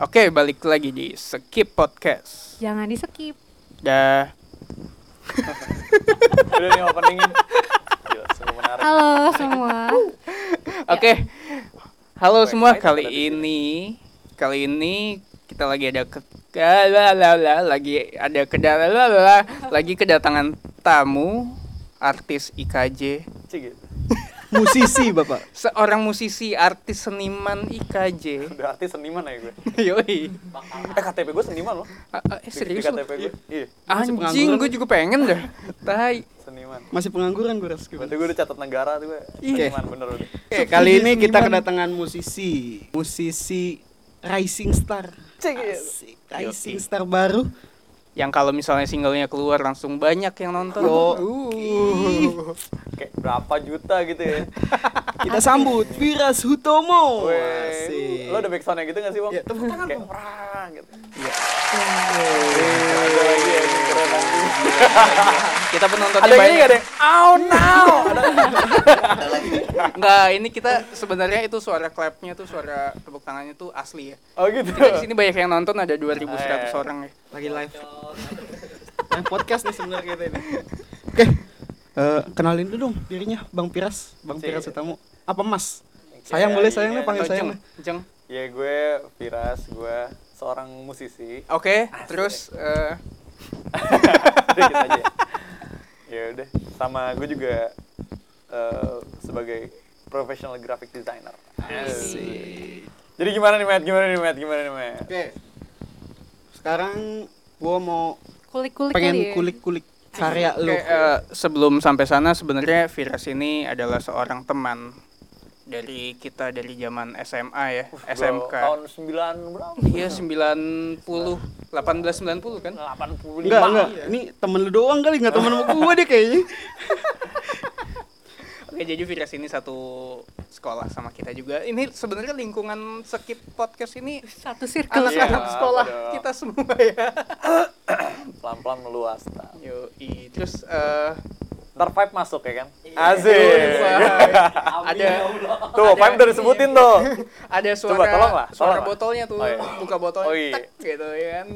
Oke, balik lagi di Skip Podcast. Jangan di skip. Dah. Udah nih openingin. Gila, sungguh menarik. Halo semua. Oke. Halo Wait, semua, kali ini kali ini kita lagi ada ke Lalalala, lagi ada kedalalala, lagi kedatangan tamu artis IKJ, Cik gitu. musisi bapak seorang musisi, artis seniman IKJ. Udah artis seniman ya gue. Yoi. Eh KTP gue seniman loh. Ah, ah, eh, serius Di lu? KTP gue. Iya, Anjing, pengangguran. gue juga pengen dah. Tai. seniman. masih pengangguran gue res Berarti gue udah catat negara tuh gue. Iya. Seniman bener udah. Oke, kali ini kita kedatangan musisi musisi rising star. Asik, rising star baru Yang kalau misalnya singlenya keluar langsung banyak yang nonton. Yo. Uh. Kayak berapa juta gitu ya. kita sambut Viras Hutomo. Lo ada back soundnya gitu gak sih bang? Ya, tepuk tangan, Bang. gitu. Iya. Ada lagi ya, ini keren lagi. Kita penontonnya Ada yang ini banyak. gak ada yang, oh no. Ada Enggak, ini kita sebenarnya itu suara clapnya tuh suara tepuk tangannya tuh asli ya. Oh gitu. Kita di sini banyak yang nonton ada 2100 Eh. orang ya. lagi live live podcast nih sebenarnya kita ini oke eh, kenalin dulu dong dirinya Bang Piras Bang. Piras Hutomo apa Mas sayang boleh sayang nih panggil sayang Jeng. Ya gue Firas, gue seorang musisi. Oke, terus aja. Ya udah, sama gue juga eh, sebagai professional graphic designer. Asik. Jadi gimana nih Matt? Gimana nih Matt? Gimana nih Matt? oke sekarang gua mau Kulik-kulik pengen ya. kulik-kulik karya lu oke, eh, sebelum sampai sana sebenarnya Viras ini adalah seorang teman dari kita dari zaman SMA ya, SMK. Tahun 9 berapa? Iya 90 1890 kan? 85. Enggak, enggak. Ini temen lu doang kali, enggak temen sama gua deh kayaknya. Oke, jadi Viras ini satu sekolah sama kita juga. Ini sebenarnya lingkungan skip podcast ini Satu circle. Iya, anak-anak sekolah pada- kita semua ya. Pelan-pelan meluas. Yo, terus eh Ntar vibe masuk ya kan? Iya. Asik. ada Tuh, vibe udah disebutin tuh. ada suara Coba, tolong lah, suara tolong botolnya tuh Oh, iya. buka botolnya Oh, iya. tek, gitu ya kan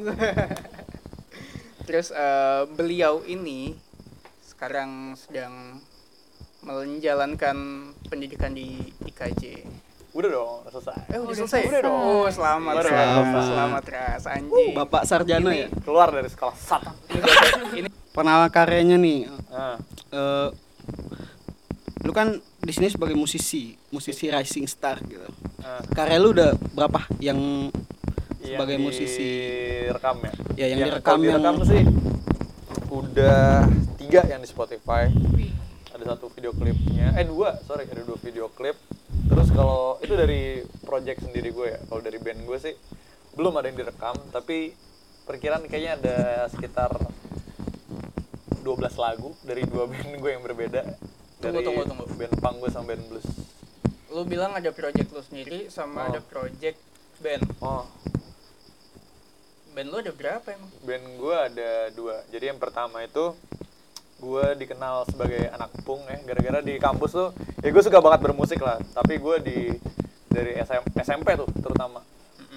terus eh, beliau ini sekarang sedang menjalankan pendidikan di IKJ Udah dong, udah selesai. eh udah Udah selesai selesai. oh selamat Udah, Ras. selamat. selamat ras anjing Bapak sarjana ya. Keluar dari sekolah satan. ini Pernah karyanya nih. Nah, eh lu kan di sini sebagai musisi, musisi rising star gitu. nah. Karya lu udah berapa yang Yang sebagai musisi? direkam ya Ya, yang direkam kalau yang- direkam sih udah tiga yang di Spotify ada satu video klipnya eh dua sorry ada dua video klip terus kalau itu dari project sendiri gue ya kalau dari band gue sih belum ada yang direkam tapi perkiraan kayaknya ada sekitar 12 lagu dari dua band gue yang berbeda. Tunggu, dari tunggu, tunggu. band punk gue sama band blues. Lu bilang ada project lu sendiri sama Oh. ada project band. Oh. Band lu ada berapa emang? Band gue ada dua. Jadi yang pertama itu gue dikenal sebagai anak punk ya. Gara-gara di kampus tuh ya gue suka banget bermusik lah. Tapi gue di dari SM, SMP tuh terutama.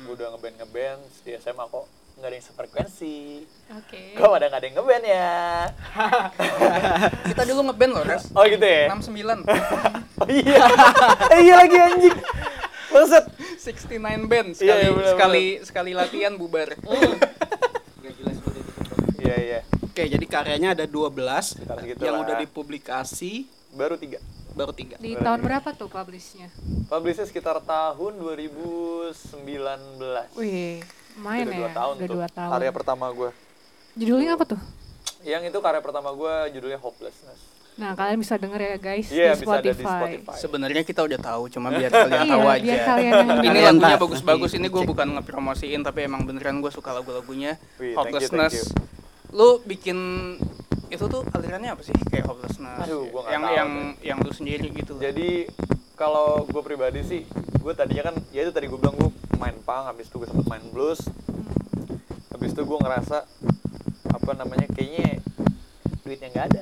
Gue udah ngeband ngeband di SMA kok nggak ada yang sefrekuensi. Oke. kok ada nggak ada yang ngeband ya? Kita dulu ngeband loh ras oh gitu ya? 69 oh iya. Eh, iya lagi anjing. Maksud? 69 band. Iya, sekali iya, benar, sekali sekali latihan bubar. iya iya. Oke, jadi karyanya ada 12 Sekitar segitu yang lah. udah dipublikasi. Baru tiga. Baru tiga. Di tahun berapa tuh publishnya? publishnya sekitar tahun 2019 Wih, lumayan udah ya. dua tahun Udah tuh dua tahun. karya pertama gue Judulnya apa tuh? yang itu karya pertama gue judulnya hopelessness Nah, kalian bisa denger ya guys Iya, di bisa ada di Spotify. Spotify. Sebenarnya kita udah tahu, cuma biar kalian Iya, tahu biar aja. kalian Ini lagunya bagus-bagus. Ini gue bukan ngepromosiin, tapi emang beneran gue suka lagu-lagunya. Wih, thank you, Hopelessness. Lu bikin itu tuh alirannya apa sih? Kayak hopelessness. Aduh, gua yang tahu yang yang lu sendiri gitu. Jadi kalau gue pribadi sih, gue tadinya kan, ya itu tadi gue bilang gue main punk, habis itu gue sempet main blues, habis itu gue ngerasa apa namanya kayaknya duitnya nggak ada.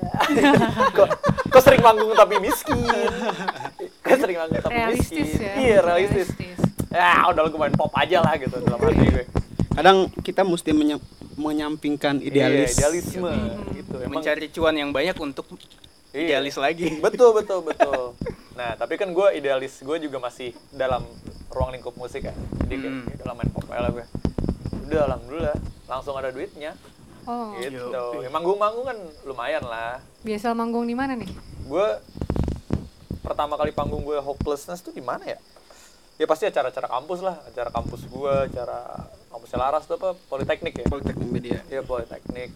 kok, kok sering manggung tapi miskin. kok sering manggung tapi Realistis miskin. ya. Iya realistis. Realistis. ya udah gue main pop aja lah gitu dalam hati gue kadang kita mesti menyam- menyampingkan idealis Iya, idealisme gitu emang Mencari cuan yang banyak untuk Iya. idealis lagi. betul betul betul nah tapi kan gue idealis gue juga masih dalam ruang lingkup musik kan jadi kayak Hmm. ya udah lah main pop lah gue. Udah alhamdulillah. Langsung ada duitnya. Oh, gitu. Ya, manggung-manggung kan lumayan lah. Biasa manggung di mana nih? gue pertama kali panggung gue hopelessness tuh di mana ya? Ya pasti acara-acara kampus lah. Acara kampus gue acara kampusnya Laras tuh apa? Politeknik ya? Politeknik media. Iya politeknik.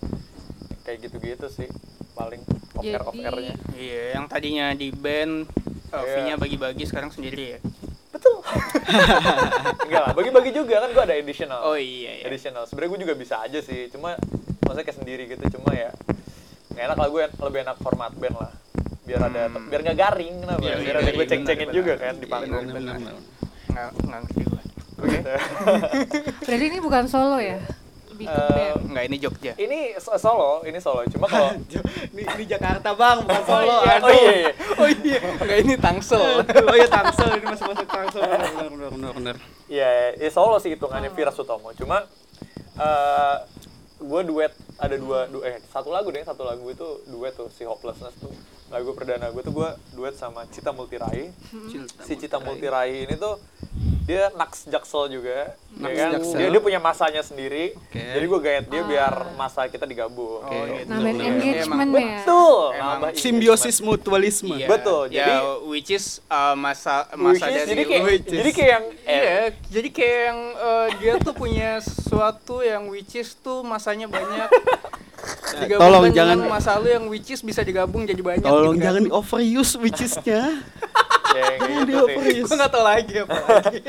Kayak gitu-gitu sih paling off air off airnya Iya, yang tadinya di band uh, Iya. fee-nya bagi-bagi sekarang sendiri ya. Betul enggak lah bagi-bagi juga kan gue ada additional Oh iya iya. additional sebenarnya gue juga bisa aja sih cuma maksudnya kayak sendiri gitu cuma ya nggak enak lah gue lebih enak format band lah biar ada Hmm. biar nggak garing kenapa Iya, biar iya, ada iya, gue ceng-cengin benar, juga kan di Iya, panggung. Nggak nggak ngerti gue. Berarti ini bukan solo ya? Lebih ke Eh, band. Nggak ini Jogja. ini so- solo ini solo cuma kalau di, di Jakarta bang bukan Solo oh iya, aduh. oh iya, iya. Oh iya, nggak ini Tangsel. oh iya Tangsel ini masuk masuk Tangsel benar benar benar benar Iya, ya solo sih hitungannya Vira Sutomo. Cuma eh gue duet ada dua, du eh satu lagu deh, satu lagu itu duet tuh si Hopelessness tuh. Lagu perdana gue tuh gue duet sama Cita Multirai. Si Cita Multirai ini tuh dia Naks Jaksel juga, ya Naks kan? Jaksel. Dia, dia punya masanya sendiri. Oke. Jadi gue gayet dia biar masa kita digabung. Oh, gitu. Nambahin engagement ya. Betul. Emang nambah simbiosis mutualisme Iya, Betul, ya, jadi- which is uh, masa Which masa is, dari jadi kayak which is. jadi kayak yang eh, Iya, jadi kayak yang uh, dia tuh punya sesuatu yang which is tuh masanya banyak. Digabungkan tolong dengan jangan- masa lu yang which is bisa digabung jadi banyak. tolong gitu kan. jangan di overuse which is-nya ya, di gitu sih. overuse Gue gak tau lagi apa lagi.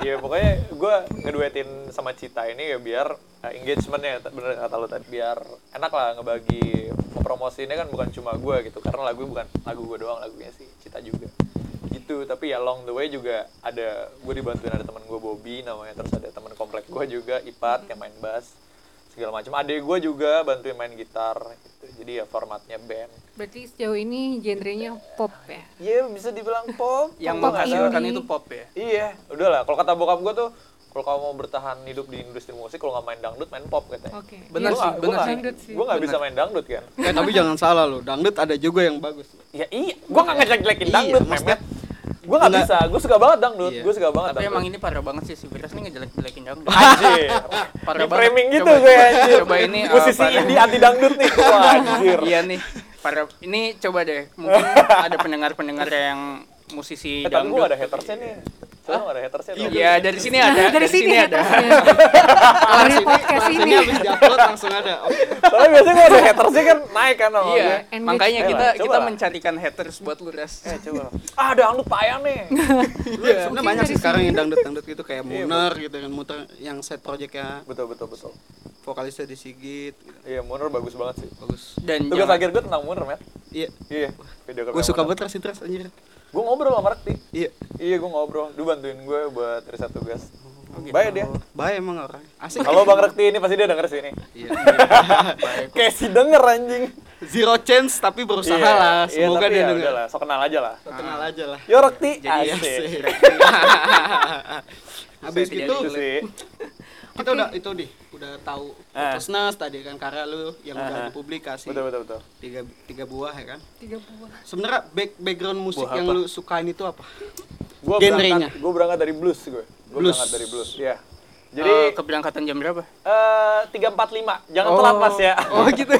Iya pokoknya gue ngeduetin sama Cita ini ya biar uh, engagementnya t- bener kata lo tadi biar enak lah ngebagi mempromosiinnya kan bukan cuma gue gitu karena lagu bukan lagu gue doang lagunya sih Cita juga gitu tapi ya along the way juga ada gue dibantuin ada teman gue Bobby namanya terus ada teman komplek gue juga Ipat yang main bass segala macam adek gue juga bantuin main gitar gitu. jadi ya formatnya band Berarti sejauh ini genrenya pop ya? Iya bisa dibilang pop yang Pop menghasilkan indie. itu pop ya. Iya, udahlah. Kalau kata bokap gue tuh, kalau kamu mau bertahan hidup di industri musik, kalau nggak main dangdut, main pop katanya. Oke. Bener Iya, sih, nggak, sih. Dangdut sih. gue nggak bisa main dangdut kan. eh tapi jangan salah loh dangdut ada juga yang bagus Ya iya, gue nggak ngejek-jelekin Iya, dangdut, Mehmet. Gue Enggak. bisa, gue suka banget dangdut, Iya. gue suka banget Tapi dangdut. emang ini parah banget sih si Viras nih ngejelek-jelekin dangdut. Anjir, Parah banget. framing gitu Coba- gue anjir. Coba ini uh, Musisi parah. indie anti dangdut nih, wah anjir. Iya nih. Parah. Ini coba deh. Mungkin ada pendengar-pendengar yang musisi Eh, tapi gue dangdut. ada hatersnya nih. Nggak ada hatersnya. Iya, dari sini ada. dari sini ada. ya. Dari podcast ini. ini habis diupload langsung ada oke Soalnya biasanya gue ada hatersnya kan naik kan sama Iya. Engage. makanya Ayo kita coba kita lah. mencarikan haters buat lu ras. Eh coba. Ah dangdut payah nih. Iya. sebenarnya banyak sih dari sekarang yang dangdut dangdut gitu kayak Iya, Muner gitu kan muter yang set projectnya Betul betul betul. vokalisnya di Sigit gitu. Iya, Munir bagus banget sih. bagus Dan Tugas akhir gue tentang Munir, Matt. iya Iya, video gue suka banget ras interest anjir Gue ngobrol sama Rekti. iya Iya, gue ngobrol. Dia bantuin gue buat riset tugas. gitu. Baik dia. baik emang orang asik Halo Bang Rekti, ini pasti dia denger sini. iya Kayak si denger anjing. zero chance tapi berusaha Iya, lah iya, semoga tapi dia ya denger udahlah, so kenal aja lah. kenal aja lah Yo Rekti, jadi asik. asik habis gitu Itu sih. kita udah itu di udah tahu Ah. Fokusnas tadi kan karya lu yang udah Ah. dipublikasi Betul betul betul. tiga tiga buah ya kan Tiga buah. sebenarnya back, background musik Buah yang apa? lu sukain itu apa Gue Genrenya. berangkat, gue berangkat dari blues gue. Gue Blues. berangkat dari blues. Iya. Jadi Jadi keberangkatan jam berapa? eh tiga empat lima, jangan telat mas ya. Oh gitu.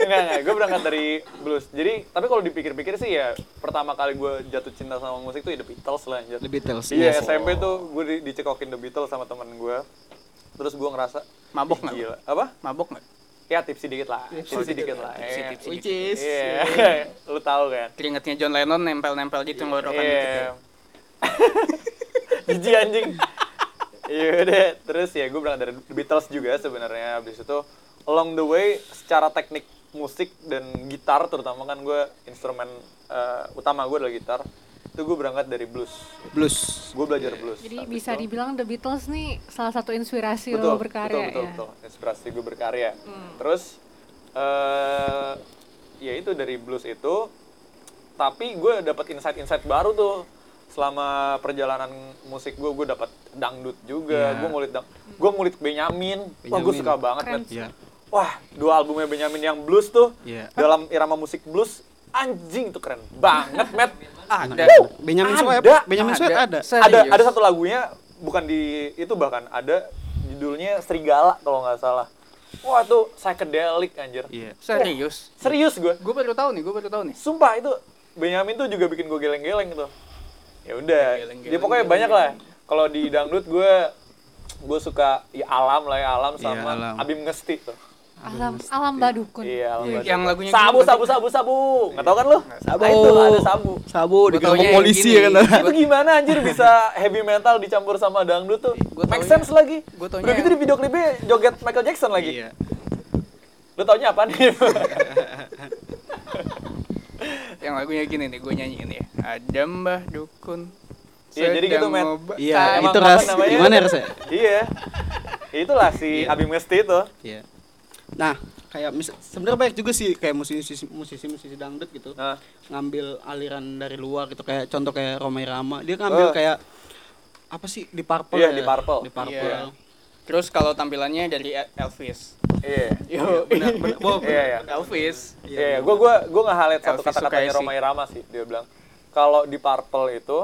enggak enggak, gue berangkat dari blues. Jadi tapi kalau dipikir-pikir sih ya pertama kali gue jatuh cinta sama musik tuh ya The Beatles lah anjir. The Beatles Iya yes. SMP tuh gue di, dicekokin The Beatles sama temen gue. Terus gue ngerasa Mabok "Ih, nggak? Gila. Apa? Mabok nggak? Ya tipsi dikit lah. Tipsi dikit lah. Tipsi, Iya. tipsi. which is Iya, lu tahu kan? Keringetnya John Lennon nempel-nempel di tenggorokan gitu ya. Iya. Jijik anjing. Iya udah, terus ya gue berangkat dari The Beatles juga sebenarnya. Habis itu along the way secara teknik musik dan gitar terutama kan gue instrumen eh, utama gue adalah gitar. Itu gue berangkat dari blues. blues Gue belajar blues. Jadi Habis bisa itu- dibilang The Beatles nih salah satu inspirasi betul, lo berkarya betul, betul, ya. betul. Inspirasi gue berkarya. Terus eh ya itu dari blues itu tapi gue dapat insight-insight baru tuh selama perjalanan musik gue gue dapat dangdut juga Iya. gue ngulik dang gue ngulik Benyamin wah gue Benyamin. suka banget Keren Met. Iya. wah dua albumnya Benyamin yang blues tuh Iya. dalam irama musik blues anjing tuh keren banget Met Ada. Benjamin Ada. Sweat, Benjamin Sweat ada. ada ada satu lagunya bukan di itu bahkan ada judulnya Serigala kalau nggak salah wah itu psychedelic anjir Iya. Serius? serius gue Gue baru tahu nih, gue baru tahu nih. sumpah itu Benyamin tuh juga bikin gue geleng-geleng tuh ya udah dia pokoknya geleng-geleng. banyak lah kalau di dangdut gue gue suka ya alam lah ya alam Iya, sama alam. Abim Ngesti tuh Alam alam badukun. iya alam Iya, banget. yang lagunya sabu sabu sabu sabu nggak tau kan lu Sabu. Ah, itu ada sabu Sabu yang polisi ya kan. itu gimana anjir bisa heavy metal dicampur sama dangdut tuh make sense lagi udah gitu di video klipnya joget Michael Jackson lagi Iya. lu taunya apa nih Yang lagunya gini nih, gue nyanyiin ya. Ada mbah dukun. Iya, jadi gitu, men. Iya, Emang itu apa ras. namanya? Gimana ya rasanya? iya itulah si Iya. Abim Ngesti itu Iya. Nah, kayak sebenarnya banyak juga sih kayak musisi musisi musisi dangdut gitu nah ngambil aliran dari luar gitu kayak contoh kayak Romai Rama dia ngambil Oh. kayak apa sih di Purple Iya, ya? di Purple. di Purple Iya. Terus kalau tampilannya dari El- Elvis. iya Yo, benar, benar. Wow, Iya, iya. Elvis. Iya, gue gue gue nggak highlight satu kata-katanya Sukaisi. Roma Irama sih. Dia bilang kalau di Purple itu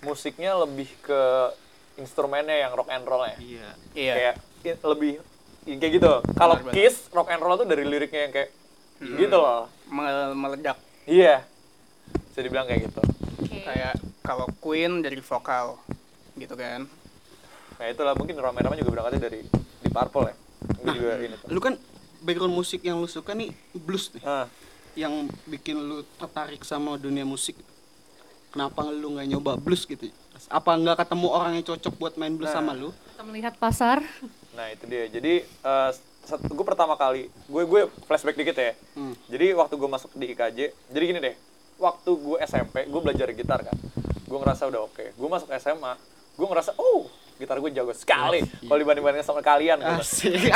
musiknya lebih ke instrumennya yang rock and roll ya. iya Iya. Kayak i- lebih kayak gitu. Kalau. Kiss rock and roll tuh dari liriknya yang kayak gitu loh. Mel- meledak. Iya. Bisa dibilang kayak gitu. Oke. Kayak kalau Queen dari vokal gitu kan. Nah itulah mungkin Roma Irama juga berangkatnya dari di Purple ya. Gue juga ini tuh. lu kan background musik yang lu suka nih blues nih Nah, yang bikin lu tertarik sama dunia musik kenapa lu nggak nyoba blues gitu apa nggak ketemu orang yang cocok buat main blues Nah. sama lu Kita melihat pasar. Nah itu dia. Jadi gue pertama kali gue gue flashback dikit ya. Hmm. Jadi waktu gue masuk di IKJ, jadi gini deh, waktu gue SMP, gue belajar gitar kan, gue ngerasa udah oke. Gue masuk SMA, gue ngerasa, oh, gitar gue jago sekali. Kalau dibanding bandingin sama kalian, asik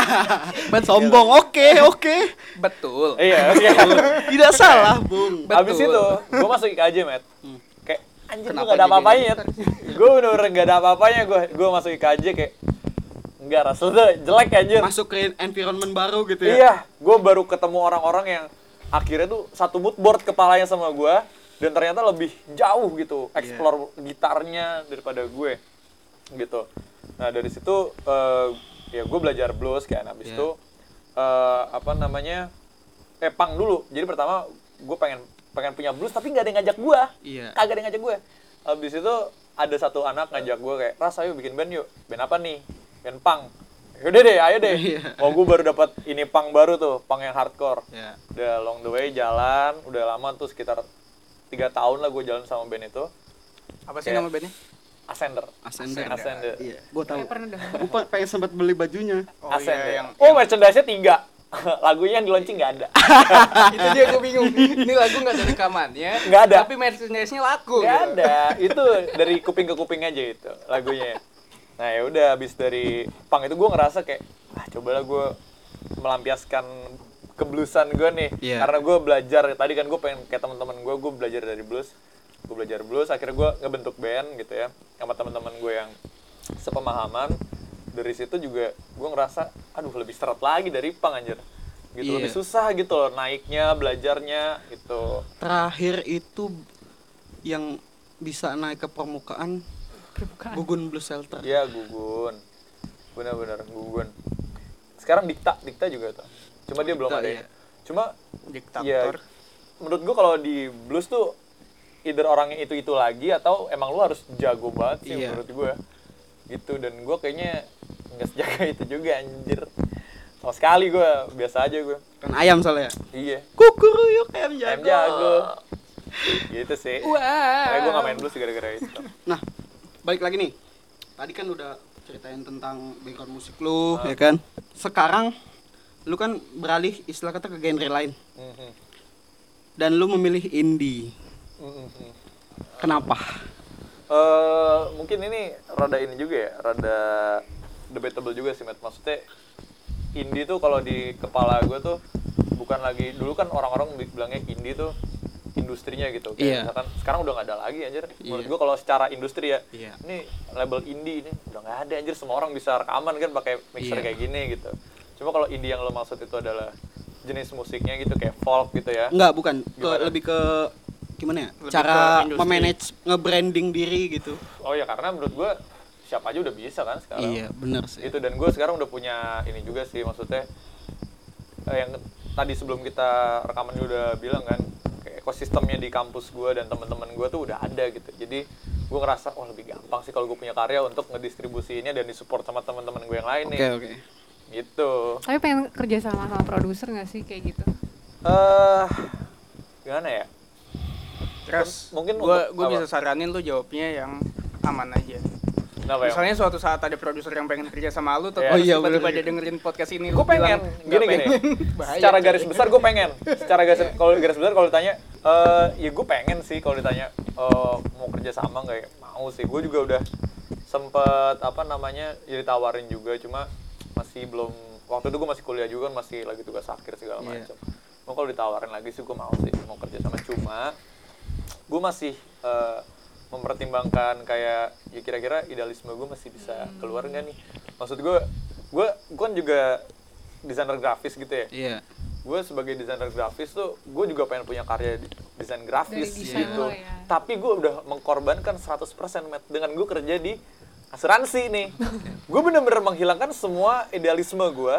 sombong oke oke Betul. iya, iya. tidak salah bung Betul. Abis itu, gue masuk IKJ, met. Kayak anjir gue gak ada apa-apanya. gue bener-bener gak ada apa-apanya gue. Gue masuk IKJ kayak, enggak, rasa tuh jelek anjir. masuk ke environment baru gitu ya Iya, gue baru ketemu orang-orang yang akhirnya tuh satu mood board kepalanya sama gue dan ternyata lebih jauh gitu explore gitarnya daripada gue gitu. Nah dari situ eh, ya gue belajar blues kan, habis Iya. itu eh, apa namanya eh pang dulu. Jadi pertama gue pengen pengen punya blues tapi nggak ada yang ngajak gue, Iya. kagak ada yang ngajak gue. Habis itu ada satu anak ngajak gue kayak, Ras ayo bikin band yuk. Band apa nih? Band pang. Yaudah deh, ayo deh. Iya. Oh, gue baru dapat ini pang baru tuh, pang yang hardcore. ya Udah long the way jalan, udah lama tuh sekitar tiga tahun lah gue jalan sama band itu. Apa sih Kayak- nama bandnya? Ascender. Ascender Ascender. iya gua tahu pernah pe- pengen sempat beli bajunya Oh Ascender. iya yang oh, merchandise-nya tiga. Lagunya yang di launching nggak ada. itu dia gue bingung. Ini lagu nggak ada rekamannya. Nggak ada. Tapi merchandise-nya laku. Nggak gitu. ada. Itu dari kuping ke kuping aja itu lagunya. Nah ya udah habis dari pang itu gue ngerasa kayak, ah cobalah gue melampiaskan kebluesan gue nih. Iya. Karena gue belajar tadi kan gue pengen kayak teman-teman gue, gue belajar dari blues. Gue belajar blues, akhirnya gue ngebentuk band gitu ya sama teman-teman gue yang sepemahaman. Dari situ juga gue ngerasa, aduh lebih seret lagi dari pang anjir. Gitu Iya. lebih susah gitu loh naiknya, belajarnya gitu. terakhir itu yang bisa naik ke permukaan Bukan. Gugun Blues Shelter Iya gugun, benar-benar gugun. Sekarang dikta, dikta juga tuh. Cuma dia belum ada. iya. ya. Cuma Diktator. ya, menurut gua kalau di blues tuh either orangnya itu itu lagi atau emang lu harus jago banget sih Iya. menurut gua. Gitu dan gua kayaknya nggak sejaga itu juga anjir. Sama sekali gua biasa aja gua. kan ayam soalnya Iya. kukuruyuk ayam jago Em jago. gitu sih. Wah. Makanya gua nggak main blues gara-gara itu. nah balik lagi nih tadi kan udah ceritain tentang background musik lu ya kan sekarang lu kan beralih istilah kata ke genre lain Mhm. dan lu memilih indie Mhm. kenapa Eh mungkin ini rada ini juga ya, rada debatable juga sih, Matt. Maksudnya indie tuh kalau di kepala gue tuh bukan lagi dulu kan orang-orang bi- bilangnya indie tuh industrinya gitu kayak Iya. misalkan sekarang udah nggak ada lagi anjir menurut Iya. gua kalau secara industri ya Iya. ini label indie ini udah nggak ada anjir semua orang bisa rekaman kan pakai mixer Iya. kayak gini gitu cuma kalau indie yang lo maksud itu adalah jenis musiknya gitu kayak folk gitu ya Enggak, bukan. Ke, lebih ke gimana ya? Lebih Cara memanage nge-branding diri gitu. oh ya karena menurut gua siapa aja udah bisa kan sekarang Iya, bener sih. itu dan gue sekarang udah punya ini juga sih maksudnya eh, yang tadi sebelum kita rekaman juga udah bilang kan ekosistemnya di kampus gue dan teman-teman gue tuh udah ada gitu jadi gue ngerasa oh lebih gampang sih kalau gue punya karya untuk ngedistribusinya dan disupport sama teman-teman gue yang lain Oke, nih oke. gitu Tapi pengen kerja sama sama produser nggak sih kayak gitu? eh gimana ya Terus Mungkin gua apa? bisa saranin lu jawabnya yang aman aja. kenapa ya Misalnya suatu saat ada produser yang pengen kerja sama lu, terus Iya. Oh iya, tiba-tiba bener. dia dengerin podcast ini, gue pengen bilang, gini "Nggak gini pengen." Bahaya, secara garis besar gue pengen secara garis kalau garis besar kalau ditanya eh ya gue pengen sih kalau ditanya eh, mau kerja sama nggak ya? Mau sih. Gue juga udah sempet apa namanya ya ditawarin juga. Cuma masih belum waktu itu gue masih kuliah juga kan masih lagi tugas akhir segala Iya. macam mau kalau ditawarin lagi sih gue mau sih mau kerja sama. Cuma gue masih eh, mempertimbangkan kayak ya kira-kira idealisme gue masih bisa keluar nggak nih? Maksud gue gue gue kan juga desainer grafis gitu ya? Iya. Gue sebagai desainer grafis tuh gue juga pengen punya karya di- desain grafis Dari desain gitu. ya. tapi gue udah mengkorbankan 100% Matt, dengan gue kerja di asuransi nih. Gue bener-bener menghilangkan semua idealisme gue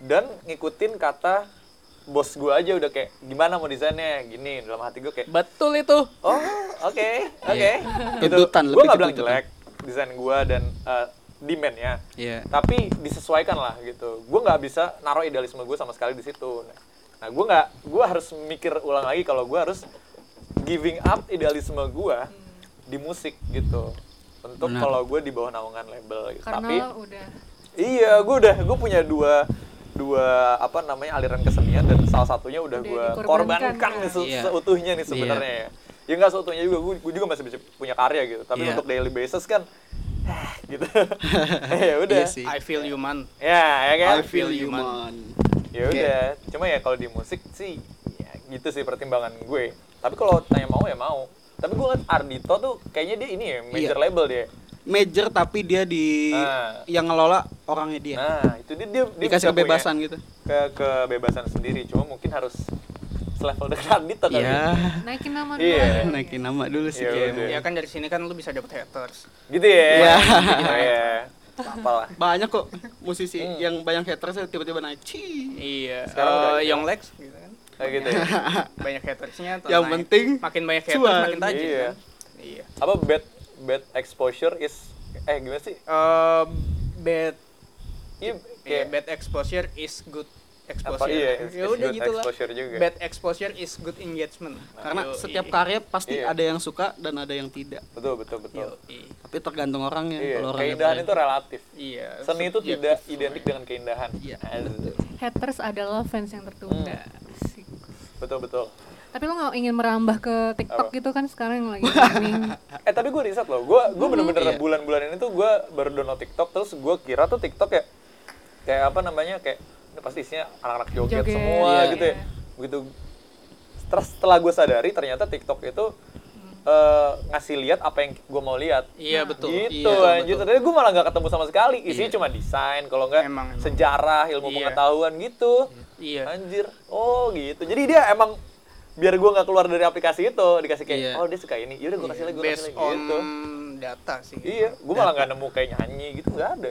dan ngikutin kata bos gue aja udah kayak gimana mau desainnya? Gini dalam hati gue kayak Betul itu. oh oke oke. Gitu. Tuntutan, gue lebih nggak bilang jelek desain gue dan uh, demandnya. Iya. tapi disesuaikan lah gitu. Gue nggak bisa naruh idealisme gue sama sekali di situ. Nah gue nggak gue harus mikir ulang lagi kalau gue harus giving up idealisme gue di musik gitu. Untuk kalau gue di bawah naungan label. Gitu Karena tapi udah. iya gue udah gue punya dua dua apa namanya aliran kesenian dan salah satunya udah Udah gue korbankan ya. nih se- Iya. seutuhnya nih sebenarnya ya. Ya nggak seutuhnya juga gue, juga masih bisa punya karya gitu. Tapi Iya. untuk daily basis kan gitu ya udah Iya. I feel you man. ya ya kan I feel you, man. man. ya udah cuma ya kalau di musik sih ya gitu sih pertimbangan gue tapi kalau tanya mau ya mau tapi gue liat Ardito tuh kayaknya dia ini ya major Iya. label dia Major tapi dia di Ah. yang ngelola orangnya dia. nah itu dia dia, dia Dikasih kebebasan gitu. ke kebebasan sendiri cuma mungkin harus selevel dengan Ardito kali Iya. naikin nama dulu Iya. aja. Naikin nama dulu sih. Iya, udah. Ya kan dari sini kan lu bisa dapet haters. gitu ya Iya. oh, ya apa lah Banyak kok musisi Hmm. yang banyak haters tiba-tiba naik. Cih. Iya. Sekarang udah iya. Young Lex gitu kan. kayak gitu ya Banyak hatersnya. tuh Yang naik. penting makin banyak haters cuan. makin tajam Iya. kan. Iya. apa bad bad exposure is eh gimana sih Eh, bad iya kayak kayak bad exposure is good exposure. apa iya ya udah gitu lah. exposure juga Bad exposure is good engagement. Karena Yoi. setiap karya pasti Iya. ada yang suka dan ada yang tidak. betul betul betul Yoi. Tapi tergantung orangnya. Iya, Kalau orangnya keindahan itu relatif. Iya. Seni itu subjektif. tidak identik dengan keindahan. Iya. Haters adalah fans yang tertunda. Hmm. Betul betul. Tapi lo nggak ingin merambah ke TikTok Apa? gitu kan sekarang yang lagi booming. Eh tapi gue riset loh, gue gue bener-bener Iya. bulan-bulan ini tuh gue baru download TikTok terus gue kira tuh TikTok ya kayak apa namanya kayak pasti isinya anak-anak joget, Joget, semua iya. gitu ya. Begitu terus setelah gue sadari ternyata TikTok itu eh, ngasih lihat apa yang gue mau lihat. Iya betul. Gitu Iya, anjir. betul. Tadi gue malah nggak ketemu sama sekali. Isinya Iya. cuma desain, kalau nggak sejarah, ilmu Iya. pengetahuan gitu. Iya. Anjir. Oh gitu. Jadi dia emang biar gue nggak keluar dari aplikasi itu dikasih kayak Iya. oh dia suka ini. Yaudah gue kasih lagi, gue kasih Based lagi on gitu. data sih. Iya, gue malah nggak nemu kayak nyanyi gitu nggak ada.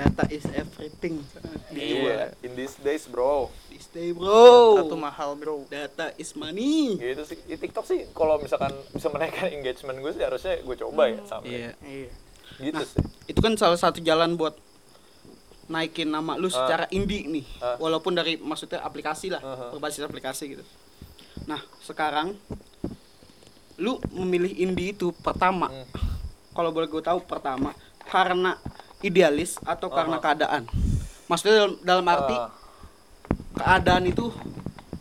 Data is everything. Iya, in these days bro. Stay bro. Satu mahal bro. Data is money. Gitu sih. Di TikTok sih kalau misalkan bisa menaikkan engagement gue sih harusnya gue coba ya sampai. Iya. Iya. Gitu Nah, sih. Itu kan salah satu jalan buat naikin nama lu secara indie nih. Ah. Walaupun dari maksudnya aplikasi lah, Aha. berbasis aplikasi gitu. Nah, sekarang lu memilih indie itu pertama. Hmm. Kalau boleh gue tahu pertama karena idealis atau karena Aha. keadaan. Maksudnya dalam, dalam arti Ah, keadaan itu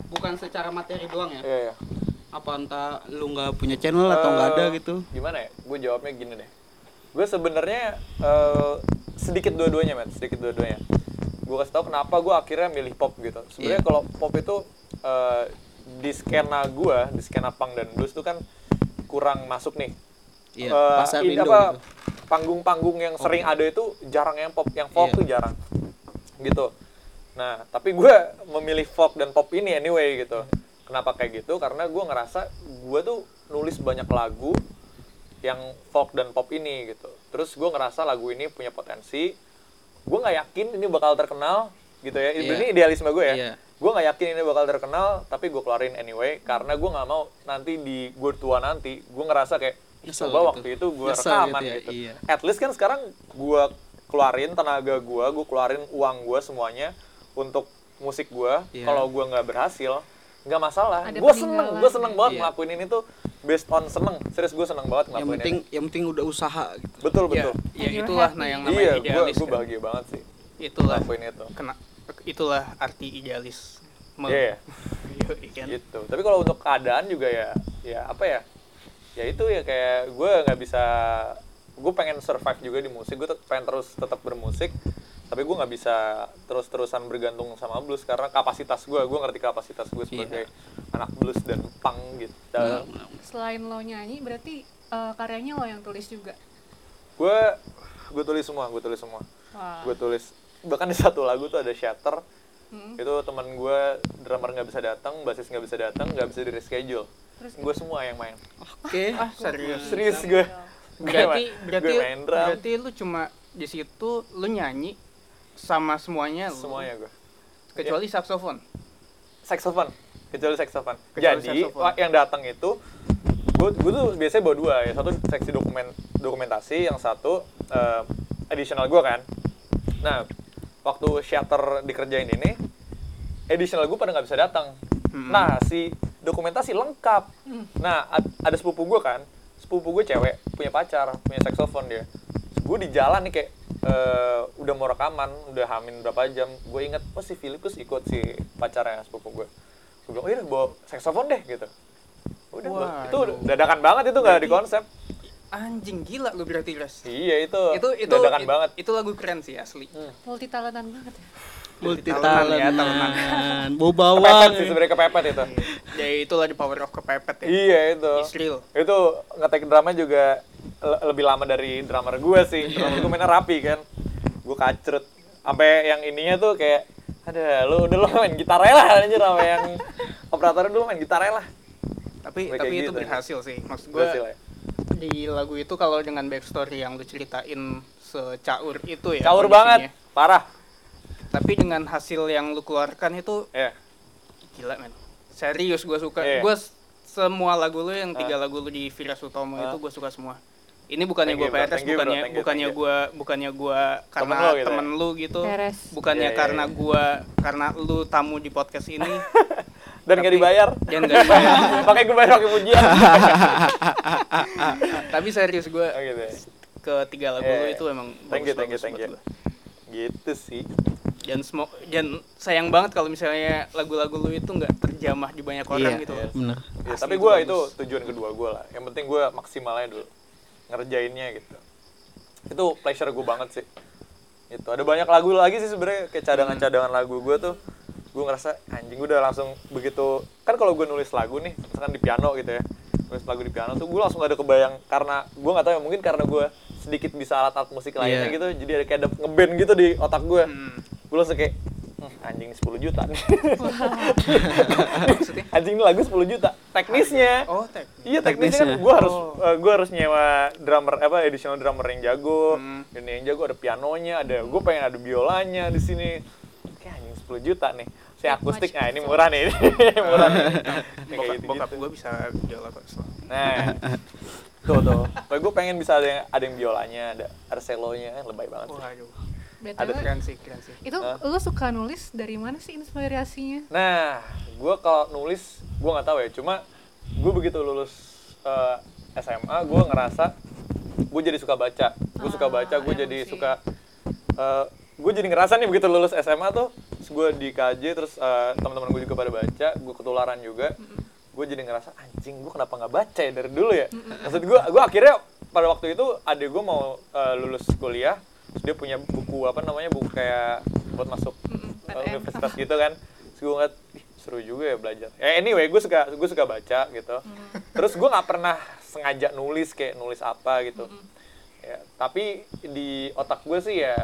bukan secara materi doang ya. iya, iya. Apa entah lu nggak punya channel atau nggak ada Eh, gitu. Gimana ya? Gue jawabnya gini deh. Gue sebenarnya eh, sedikit dua-duanya, men. Sedikit dua-duanya. Gue kasih tau kenapa gue akhirnya milih pop gitu. Sebenarnya Iya. kalau pop itu eh, di skena gua di skena punk dan blues tuh kan kurang masuk nih Iya, Eh, pasar Indo apa gitu. Panggung-panggung yang sering ada itu jarang yang pop yang folk Iya. tuh jarang. Gitu. Nah tapi gue memilih folk dan pop ini anyway gitu. Kenapa kayak gitu? Karena gue ngerasa gue tuh nulis banyak lagu yang folk dan pop ini gitu. Terus gue ngerasa lagu ini punya potensi. Gue nggak yakin ini bakal terkenal gitu ya. Iya. ini idealisme gue ya. Iya. gue nggak yakin ini bakal terkenal tapi gue keluarin anyway. Karena gue nggak mau nanti di gue tua nanti gue ngerasa kayak "Ih, Nyesel coba gitu. waktu itu gue rekaman gitu gitu, ya, iya. at least kan sekarang gue keluarin tenaga gue gue keluarin uang gue semuanya untuk musik gue Iya. kalau gue nggak berhasil nggak masalah. Gue seneng gue seneng banget Iya. ngelakuin ini tuh based on seneng. Serius gue seneng banget yang ngelakuin penting ini. yang penting udah usaha gitu. betul ya, betul. Ya you're itulah nah yang namanya iya gue idealis gue kan. bahagia banget sih itulah. ngelakuin itu. Kena itulah arti idealis. Iya, Yoi, kan. gitu. Tapi kalau untuk keadaan juga ya ya apa ya ya itu ya kayak gue nggak bisa gue pengen survive juga di musik gue pengen terus tetap bermusik tapi gue nggak bisa terus-terusan bergantung sama blues karena kapasitas gue gue ngerti kapasitas gue sebagai anak blues dan punk gitu. Selain lo nyanyi, berarti eh, karyanya lo yang tulis juga. gue gue tulis semua gue tulis semua. Gue tulis bahkan di satu lagu tuh ada shatter. Mm. itu teman gue drummer nggak bisa datang basis nggak bisa datang nggak bisa di reschedule Terus gue semua yang main. Oke. ah serius? serius gue berarti Gue berarti main drum. berarti lu cuma di situ lu nyanyi sama semuanya lu? Semuanya gue kecuali saksofon? Saxophone kecuali saxophone Kecuali jadi saxophone. wah, yang datang itu gue gue tuh biasanya bawa dua ya. Satu seksi dokumen dokumentasi yang satu eh, additional gue kan. Nah waktu shutter dikerjain ini additional gue pada nggak bisa datang. Hmm. nah si dokumentasi lengkap. Nah ad- ada sepupu gue kan sepupu gue cewek punya pacar punya saxophone dia. Gue di jalan nih kayak eh, udah mau rekaman udah hamin berapa jam gue inget oh si Filipus ikut si pacarnya sepupu gue gue bilang oh iya bawa saxophone deh gitu. Udah gua- itu dadakan banget itu nggak di konsep. anjing gila lu berarti res. Iya itu itu itu dadakan it- banget. itu lagu keren sih asli. Multi talentan banget ya. Multi Talentan ya, talentan. Bau kepepet sih sebenarnya kepepet itu. Ya itulah the power of kepepet ya. Iya itu. It's real. Itu ngetek drama juga le- lebih lama dari drummer gue sih. Drummer gue mainnya rapi kan. Gue kacrut. Sampai yang ininya tuh kayak ada lu udah lo main gitar aja lah anjir sama yang operator dulu main gitar aja lah. Tapi Kayak tapi itu gitu. berhasil sih. Maksud gue Berhasil ya. di lagu itu kalau dengan backstory yang lu ceritain secaur itu ya caur banget. Parah tapi dengan hasil yang lu keluarkan itu ya gila men serius gue suka Iya. gue semua lagu lu yang tiga Ah. lagu lu di Vira Sutomo Ah. itu gue suka semua ini bukannya gue. PRS Thank you, bro. bukannya Thank you, bukannya thank you. gue bukannya gue karena Temen lu gitu temen ya? lu gitu bukannya Iya, iya, karena iya. gue karena lu tamu di podcast ini dan nggak Tapi- dibayar dan gak dibayar pakai gue bayar pakai pujian tapi serius gue oh, gitu ya. ketiga lagu Iya, lu iya. itu emang Thank you, thank you, thank you. Gitu sih dan semua dan sayang banget kalau misalnya lagu-lagu lu itu nggak terjamah di banyak orang Iya, gitu iya. Bener. Ya, Asli tapi gue itu tujuan kedua gue lah. Yang penting gue maksimal aja dulu ngerjainnya gitu. Itu pleasure gue banget sih. Itu ada banyak lagu lagi sih sebenarnya kayak cadangan-cadangan lagu gue tuh. Gue ngerasa anjing gue udah langsung begitu kan kalau gue nulis lagu nih misalkan di piano gitu ya nulis lagu di piano tuh gue langsung ada kebayang karena gue nggak tahu ya mungkin karena gue sedikit bisa alat-alat musik lainnya Iya. gitu jadi ada kayak ada ngeband gitu di otak gue Hmm. gue langsung kayak "Hmm, anjing 10 juta nih maksudnya anjing ini lagu 10 juta teknisnya oh tek Iya teknisnya kan Teknisnya. gue harus Oh. eh, gua harus nyewa drummer apa additional drummer yang jago, Hmm. ini yang jago ada pianonya, ada gue pengen ada biolanya di sini. Kayak anjing 10 juta nih. Saya Too akustik, nah ini murah nih, murah nih. Ini kayak bokap, gitu-gitu. bokap gue bisa biola kok. Nah, tuh tuh. Tapi gue pengen bisa ada yang ada yang biolanya, ada selonya, kan lebay banget sih. waduh BTW, Ada keren sih keren sih itu Hah? lu suka nulis dari mana sih inspirasinya? Nah, gue kalau nulis, gue nggak tahu ya. Cuma gue begitu lulus eh, SMA, gue ngerasa gue jadi suka baca. Gue suka Ah, baca, gue jadi sih. suka. gue jadi ngerasa nih begitu lulus SMA tuh, gue di KJ terus eh, teman-teman gue juga pada baca, gue ketularan juga. Gue jadi ngerasa anjing, gue kenapa nggak baca ya dari dulu ya? Maksud gue, gue akhirnya pada waktu itu adik gue mau eh, lulus kuliah, terus dia punya buku apa namanya buku kayak buat masuk uh, universitas gitu kan terus gue ngeliat "Ih, seru juga ya belajar. Eh anyway, gue suka gue suka baca gitu. Terus gue nggak pernah sengaja nulis kayak nulis apa gitu. Ya, tapi di otak gue sih ya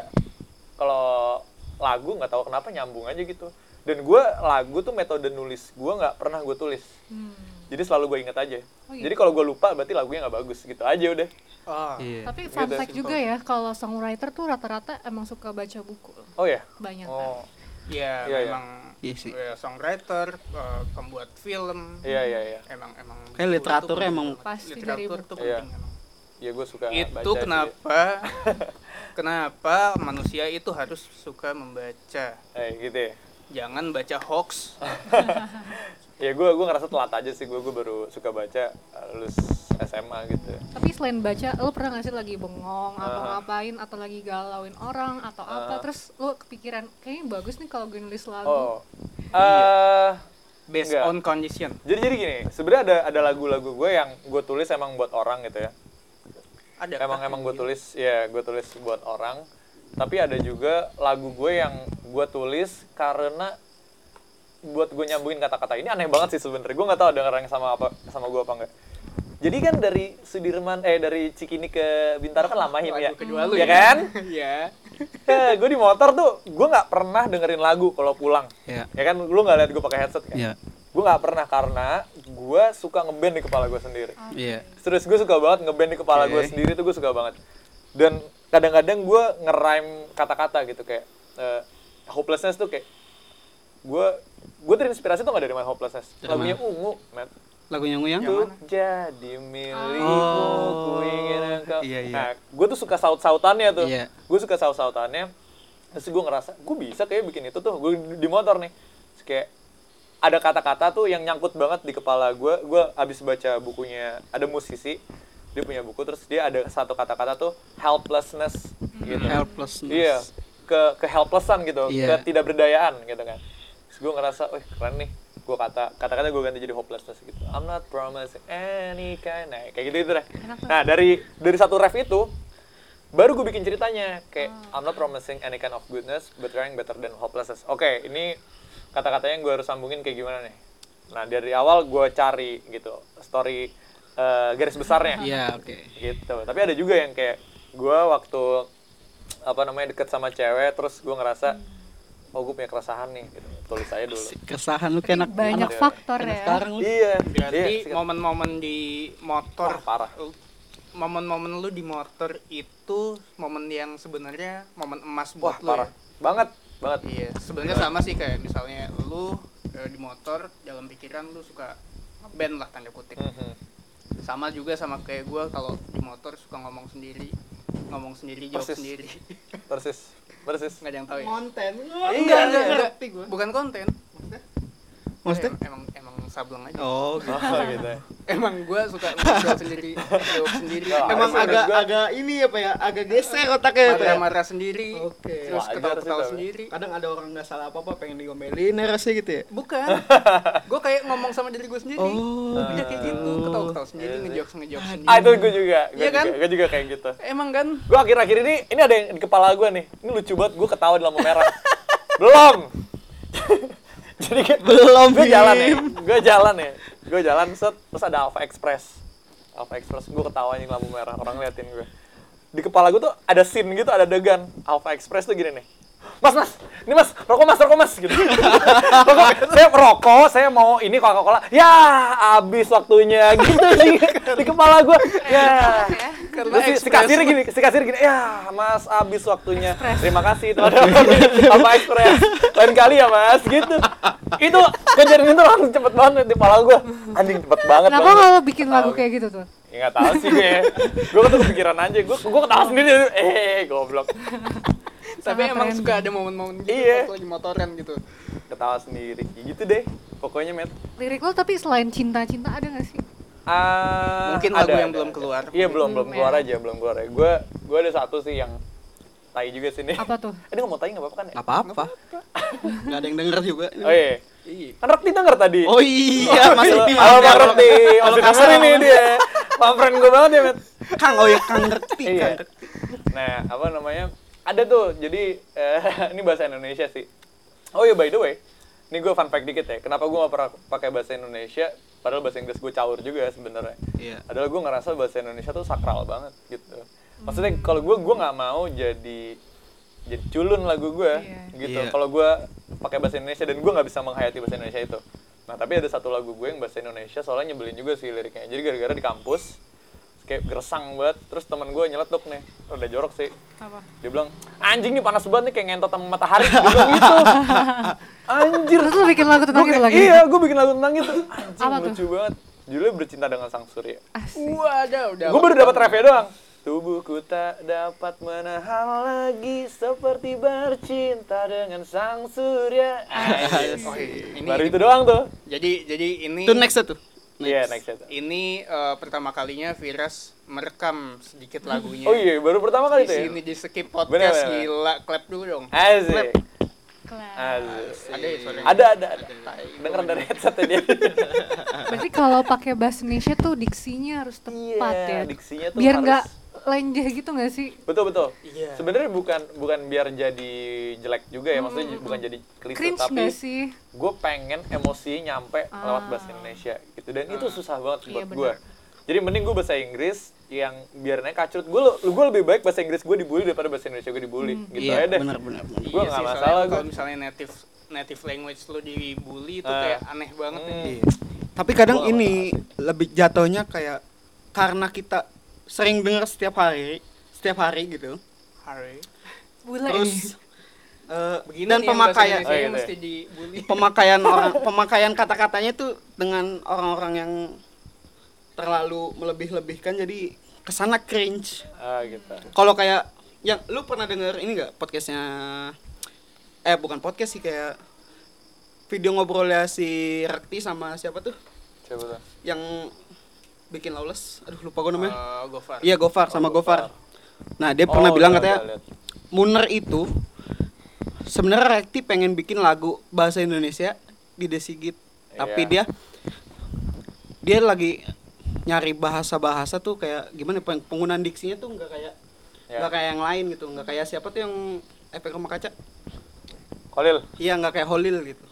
kalau lagu nggak tahu kenapa nyambung aja gitu. Dan gue lagu tuh metode nulis gue nggak pernah gue tulis. Hmm. Jadi selalu gue inget aja. Oh, iya. Jadi kalau gue lupa berarti lagunya nggak bagus gitu aja udah. Oh. Iya. Tapi fun Gitu, fact juga ya, kalau songwriter tuh rata-rata emang suka baca buku. Oh ya. Banyak kan. Oh Ya, Iya, iya. memang Iya sih. ya, songwriter, eh, pembuat film. iya iya iya. Emang emang Kayak literatur emang-. Pasti dari literatur tuh Iya. penting emang. Ya gue suka Itu baca sih. kenapa kenapa manusia itu harus suka membaca. Eh gitu ya. Jangan baca hoax. Ya gue gue ngerasa telat aja sih gue gue baru suka baca uh, lulus SMA gitu. Tapi selain baca, lo pernah gak sih lagi bengong atau Aha. ngapain atau lagi galauin orang atau apa? Ah. Terus lo kepikiran kayaknya bagus nih kalau gue nulis lagu. Oh. eh Based Enggak. on condition. jadi jadi gini, sebenarnya ada ada lagu-lagu gue yang gue tulis emang buat orang gitu ya. Ada emang emang gue gitu? tulis ya gue tulis buat orang. Tapi ada juga lagu gue yang gue tulis karena buat gue nyambungin kata-kata ini aneh banget sih sebenarnya. Gue nggak tahu ada orang yang sama apa sama gue apa enggak. Jadi kan dari Sudirman eh dari Cikini ke Bintaro kan lama ya. Kedua lu ya kan? Iya. gue di motor tuh gue nggak pernah dengerin lagu kalau pulang. Iya. Ya kan lu nggak lihat gue pakai headset kan? Iya. Gue nggak pernah karena gue suka ngeband di kepala gue sendiri. Iya. Terus gue suka banget ngeband di kepala gue sendiri tuh gue suka banget. Dan kadang-kadang gue ngerime kata-kata gitu kayak eh, hopelessness tuh kayak gue gue terinspirasi tuh gak dari My Hopelessness. Lagunya mana? Ungu, Matt. Lagunya Nguyang? Tuh jadi milikmu, Oh. ku ingin engkau. Iya, iya. Nah, gue tuh suka saut-sautannya tuh. Iya. Gue suka saut-sautannya. Terus gue ngerasa, gue bisa kayak bikin itu tuh. Gue di motor nih. Terus kayak ada kata-kata tuh yang nyangkut banget di kepala gue. Gue abis baca bukunya, ada musisi, dia punya buku, terus dia ada satu kata-kata tuh helplessness gitu. Helplessness. Iya, ke ke helplessan gitu, Iya. ke tidak berdayaan gitu kan. Terus gue ngerasa, wih keren nih. Gue kata, kata-kata gue ganti jadi hopelessness gitu. I'm not promising any kind, nah, kayak gitu gitu deh. Nah dari dari satu ref itu, baru gue bikin ceritanya kayak I'm not promising any kind of goodness, but trying better than hopelessness. Oke, ini kata-katanya yang gue harus sambungin kayak gimana nih? Nah dari awal gue cari gitu story eh, garis besarnya Iya, oke. gitu tapi ada juga yang kayak gue waktu apa namanya deket sama cewek terus gue ngerasa oh gue punya keresahan nih gitu. tulis aja dulu Keresahan lu kayak anak Banyak Anak- faktor anak ya. sekarang lu. iya Berarti iya, momen-momen di motor Wah, parah. Momen-momen lu di motor itu momen yang sebenarnya momen emas wah buat lu. parah ya? banget banget Iya, sebenarnya sama sih kayak misalnya lu eh, di motor dalam pikiran lu suka band lah tanda kutip. Mhm. Sama juga sama kayak gua kalau di motor suka ngomong sendiri, ngomong sendiri jawab Persis. sendiri. persis persis Nggak ada yang tahu ya. Konten. Enggak, enggak, enggak. gua. Bukan konten. Maksudnya? Emang emang sableng aja. Oh, gitu. oh gitu ya. Emang gua suka jawab sendiri, jawab sendiri. Oh, Emang agak gua- agak ini apa ya? Agak geser otaknya ya, Pak, ya? marah-marah sendiri. Oke. Terus ketawa-ketawa sih, tapi. sendiri. Kadang ada orang nggak salah apa-apa pengen diomelin ya rasanya gitu ya. Bukan. gue kayak ngomong sama diri gue sendiri. Oh, Udah kayak gitu, ketawa-ketawa sendiri, Iya sih. ngejokes ngejokes sendiri. ah itu gue juga gue Iya kan? juga gue juga kayak gitu Emang kan? gue akhir-akhir ini ini ada yang di kepala gue nih ini lucu banget gue ketawa di lampu merah belum jadi kayak Belum, gue jalan ya gue jalan ya gue jalan set terus ada Alpha Express. Alpha Express gue ketawa lampu merah orang liatin gue di kepala gue tuh ada scene gitu ada degan Alpha Express tuh gini nih Mas, mas, ini mas, rokok mas, rokok mas, gitu. rokok, saya rokok, saya mau ini Coca-Cola. Ya, habis waktunya, gitu sih di kepala gue. Ya, Karena Terus si, si kasir gini, si kasir gini, ya mas habis waktunya. Terima kasih itu ada apa ekspres. Lain kali ya mas, gitu. Itu kejadian itu langsung cepet banget di kepala gue. Anjing cepet banget. Kenapa banget. kalau bikin lagu kayak gitu tuh? Ya nggak tahu sih gue. Gue tuh kepikiran aja. Gue gue ketawa sendiri. Eh goblok. Tapi emang suka ada momen-momen gitu Iya. pas lagi motoran gitu. Ketawa sendiri. Ya gitu deh. Pokoknya met. Lirik lo tapi selain cinta-cinta ada gak sih? Ah, Mungkin lagu yang belum keluar. Iya belum belum Belum keluar ya. aja belum keluar ya. Gue gue ada satu sih yang tai juga sini. Apa tuh? Eh, dia ngomong tai nggak apa-apa kan ya? Nggak apa-apa. Nggak ada yang denger juga. Oh iya. Iya. Kan Rekti denger tadi. Oh iya, Mas Halo, ini Halo Bang Mas. Rekti. Kalau Masih kasar denger ini apa? dia. Friend gue banget ya, Met. Kang, oh ya Kang ngerti, Iya. Kang ngerti. Nah, apa namanya? Ada tuh. Jadi eh, ini bahasa Indonesia sih. Oh iya by the way, ini gue fun fact dikit ya kenapa gue gak pernah pakai bahasa Indonesia padahal bahasa Inggris gue caur juga sebenarnya Iya. adalah gue ngerasa bahasa Indonesia tuh sakral banget gitu maksudnya kalau gue gue nggak mau jadi jadi culun lagu gue Iya. gitu Iya. kalau gue pakai bahasa Indonesia dan gue nggak bisa menghayati bahasa Indonesia itu nah tapi ada satu lagu gue yang bahasa Indonesia soalnya nyebelin juga sih liriknya jadi gara-gara di kampus kayak gersang banget. Terus teman gue nyeletuk nih udah jorok sih. Apa? dia bilang anjing nih panas banget nih kayak ngentot sama matahari. Dia bilang gitu. Anjir. Terus lu bikin lagu tentang Gua itu lagi? iya gue bikin lagu tentang itu. Anjing Apa tuh? lucu banget. Judulnya bercinta dengan sang surya. Asik. Waduh, udah. gue baru dapat refnya doang. Tubuhku tak dapat menahan lagi seperti bercinta dengan sang surya. Oh, ini, baru itu doang tuh. Jadi jadi ini Itu next tuh. Iya next itu ini eh, pertama kalinya Viras merekam sedikit lagunya. oh iya baru pertama kali Di itu ya sini di skip Bener, podcast bener. gila, clap dulu dong. asik Kelas. asik Ada ya suaranya? ada ada ada denger dari headset dia Berarti kalau pakai bahasa Indonesia tuh diksinya harus tepat Iya, ya. diksinya tuh Biar harus- nggak lenjeh gitu nggak sih? betul betul Iya. sebenarnya bukan bukan biar jadi jelek juga ya maksudnya bukan jadi klise Cringe tapi sih? gue pengen emosi nyampe lewat Ah. bahasa Indonesia gitu dan itu susah banget Iya, buat bener. gue jadi mending gue bahasa Inggris yang biarnya kacrut gue gue lebih baik bahasa Inggris gue dibully daripada bahasa Indonesia gue dibully gitu Iya, aja deh benar benar. benar. Gua Iya nggak sih, masalah. Kalau misalnya native native language lu dibully itu Ah. kayak aneh banget ya. Hmm. Iya. Tapi kadang Gua ini lebih jatuhnya kayak karena kita sering dengar setiap hari, setiap hari gitu. Hari. Bule Terus eh, Begini dan pemakaian Oh, iya, mesti iya. dibully. pemakaian orang pemakaian kata-katanya tuh dengan orang-orang yang terlalu melebih-lebihkan jadi ke sana cringe. ah gitu Kalau kayak yang lu pernah denger ini nggak podcastnya eh bukan podcast sih kayak video ngobrolnya si Rekti sama siapa tuh coba tuh yang bikin lawless. Aduh lupa gue namanya. Eh, Gofar. iya Gofar sama Oh, Gofar. Nah dia Oh, pernah bilang katanya. Muner itu sebenarnya Rekti pengen bikin lagu bahasa Indonesia di Desigit tapi Iya. dia dia lagi nyari bahasa-bahasa tuh kayak gimana peng- penggunaan diksinya tuh nggak kayak Ya. nggak kayak yang lain gitu. Nggak kayak siapa tuh yang efek rumah kaca? Khalil. Iya nggak kayak Holil gitu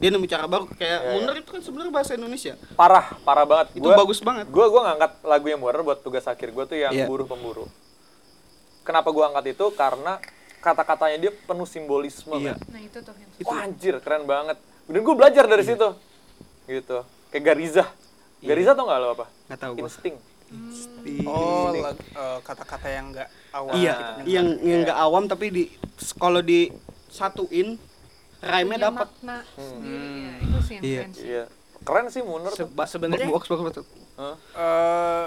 dia nemu cara baru kayak Ya, Muner itu kan sebenarnya bahasa Indonesia parah parah banget itu Gua- bagus banget gue gue ngangkat lagu yang Muner buat tugas akhir gue tuh yang Iya. buruh pemburu kenapa gue angkat itu karena kata-katanya dia penuh simbolisme Iya. men. Nah itu tuh yang Wah anjir keren banget. Dan gue belajar dari Iya. situ. Gitu. Kayak Gariza. Gariza tau gak lo apa? nggak tahu gua Insting. Oh, lag- eh, kata-kata yang enggak awal iya gitu. yang yang nggak awam tapi di kalau di satuin rhyme-nya dapat makna sendiri Hmm. ya. Itu sih yang Iya. keren sih. Iya. Keren sih Muner tuh. Seba- sebenarnya- box box box Hah? Eh,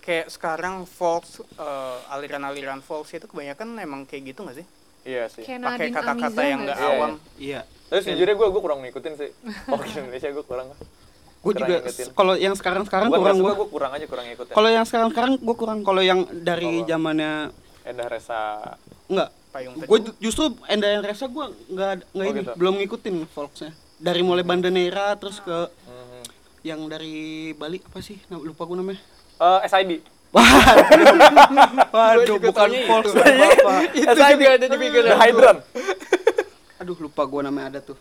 kayak sekarang folk eh, aliran-aliran folk itu kebanyakan emang kayak gitu gak sih? Iya sih. Kayak Pakai kata-kata yang nggak enggak sih? Iya, awam. iya Tapi sejujurnya gue gue kurang ngikutin sih. Oh di Indonesia gue kurang. gue juga kalau yang sekarang sekarang Bukan kurang gue gue kurang aja kurang ngikutin. kalau yang sekarang sekarang gue kurang kalau yang dari zamannya Endah Resa. enggak Payung gue teduh. justru Enda yang Resa gue nggak nggak Oh, ini gitu. belum ngikutin folksnya dari mulai Bandanera terus ke Mhm. yang dari Bali apa sih Nah, lupa gue namanya Eh, SID. waduh juga bukan itu. apa Itu juga ada di pikiran. The Hydrant. aduh lupa gue namanya ada tuh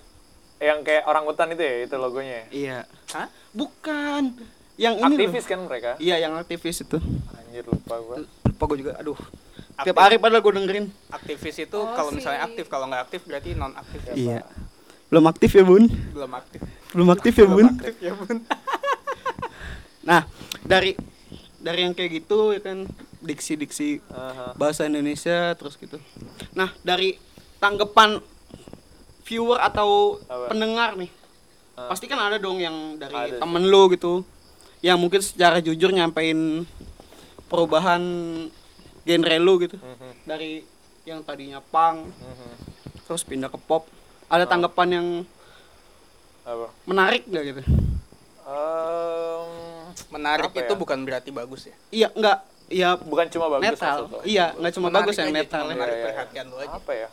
Yang kayak orang hutan itu ya, itu logonya. iya Hah? bukan yang ini loh. Aktivis kan mereka. iya yang aktivis itu Anjir lupa gue. lupa gue juga aduh tiap Aktif. hari padahal gue dengerin Aktivis itu Oh, kalau misalnya aktif, kalau nggak aktif berarti non aktif. iya belum aktif ya bun Belum aktif. belum aktif ya bun Aktif ya, Bun. nah dari dari yang kayak gitu ya kan diksi-diksi Aha. bahasa Indonesia terus gitu nah dari tanggapan viewer atau Apa? pendengar nih Ah. pasti kan ada dong yang dari Ada sih. temen lu gitu yang mungkin secara jujur nyampein perubahan genre lu gitu Mhm. dari yang tadinya punk Mhm. terus pindah ke pop ada Oh. tanggapan yang Apa? menarik gak gitu Em, Menarik Apa itu ya? bukan berarti bagus ya. iya enggak iya bukan cuma bagus lo. iya nggak cuma Menarik bagus yang aja, netral cuma ya. menarik iya. perhatian lu aja. apa ya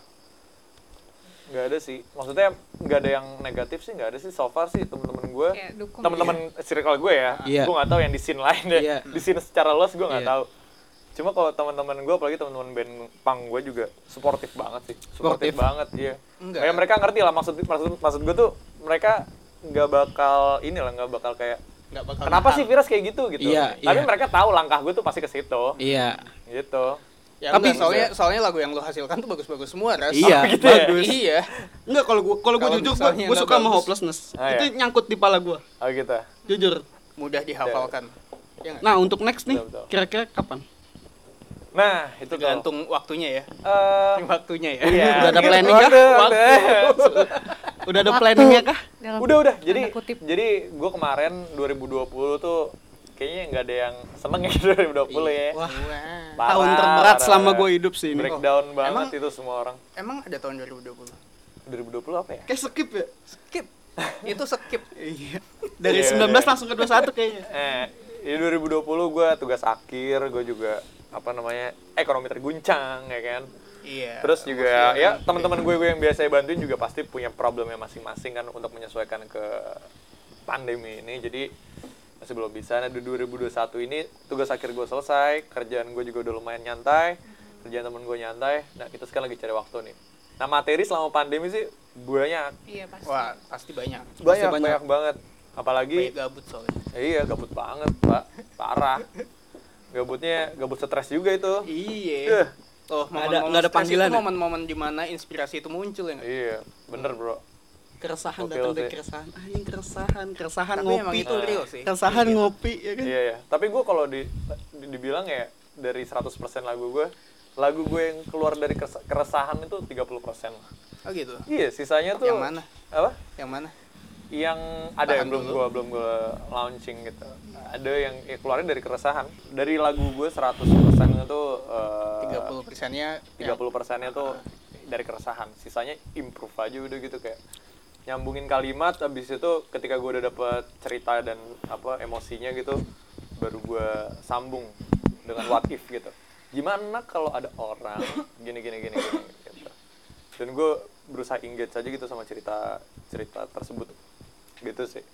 nggak ada sih maksudnya nggak ada yang negatif sih nggak ada sih so far sih temen-temen gue temen-temen circle gue ya Iya. gue nggak tahu yang di scene lain ya Iya. di scene secara luas gue nggak Iya. tahu cuma kalau teman-teman gue apalagi teman-teman band punk gue juga suportif banget sih suportif banget iya Enggak. kayak mereka ngerti lah maksud maksud maksud gue tuh mereka nggak bakal ini lah nggak bakal kayak nggak bakal kenapa nahan. sih Virus kayak gitu gitu Iya, tapi iya. mereka tahu langkah gue tuh pasti ke situ iya gitu Ya, Tapi- tapi soalnya soalnya lagu yang lo hasilkan tuh bagus-bagus semua, Ras. Iya, gitu ya? bagus. Iya. Enggak kalau gua kalau gua Kalau jujur gua, misalnya gua nggak suka sama bagus. hopelessness. Ah, itu iya. nyangkut di pala gua. oh gitu Jujur. Mudah dihafalkan. Ya nggak? Nah, untuk next nih, kira-kira kapan? Nah itu kalau tergantung waktunya ya. Eh, Waktunya ya. iya Udah ada gitu. planning kah? Waduh. Udah ada Waktu. planningnya kah? Dalam udah udah jadi kutip. jadi gue kemarin 2020 tuh kayaknya nggak ada yang seneng ya 2020 ya Wah, Parah, tahun terberat selama gua hidup sih ini. breakdown Oh, banget emang- itu semua orang Emang ada tahun 2020? 2020 apa ya Kayak skip ya? Skip. Itu skip. Iya. Dari Iya, 19 udah. langsung ke 21 kayaknya. eh di 2020 gue tugas akhir gue juga apa namanya ekonomi terguncang ya kan Iya. terus juga ya teman-teman gue gue yang biasa bantuin juga pasti punya problemnya masing-masing kan untuk menyesuaikan ke pandemi ini jadi masih belum bisa nah di 2021 ini tugas akhir gue selesai kerjaan gue juga udah lumayan nyantai kerjaan temen gue nyantai nah kita sekarang lagi cari waktu nih nah materi selama pandemi sih banyak Iya pasti. Wah, pasti banyak. banyak banyak. banyak banget apalagi Banyak gabut soalnya. iya gabut banget pak parah gabutnya gabut stres juga itu Iya. Eh, Oh, Nggak ada- nggak ada panggilan itu ya? momen-momen di mana inspirasi itu muncul ya nggak? iya bener bro Keresahan Oke, datang dari keresahan. Anjing keresahan, keresahan Tapi ngopi. itu real sih. Keresahan ngopi ya kan? Iya ya. Tapi gue kalau di, di- dibilang ya dari 100% lagu gue, lagu gue yang keluar dari keresa- keresahan itu 30%. Oh gitu. Iya, sisanya tuh Yang mana? Apa? Yang mana? Yang ada Tahan yang belum gue belum gue launching gitu. Ada yang ya, keluarnya dari keresahan. Dari lagu gue 100% itu uh, 30 persennya 30 persennya tuh dari keresahan. Sisanya improve aja udah gitu kayak nyambungin kalimat habis itu ketika gue udah dapet cerita dan apa emosinya gitu baru gue sambung dengan what if gitu gimana kalau ada orang gini gini gini gini gitu. dan gue berusaha engage aja gitu sama cerita cerita tersebut gitu sih.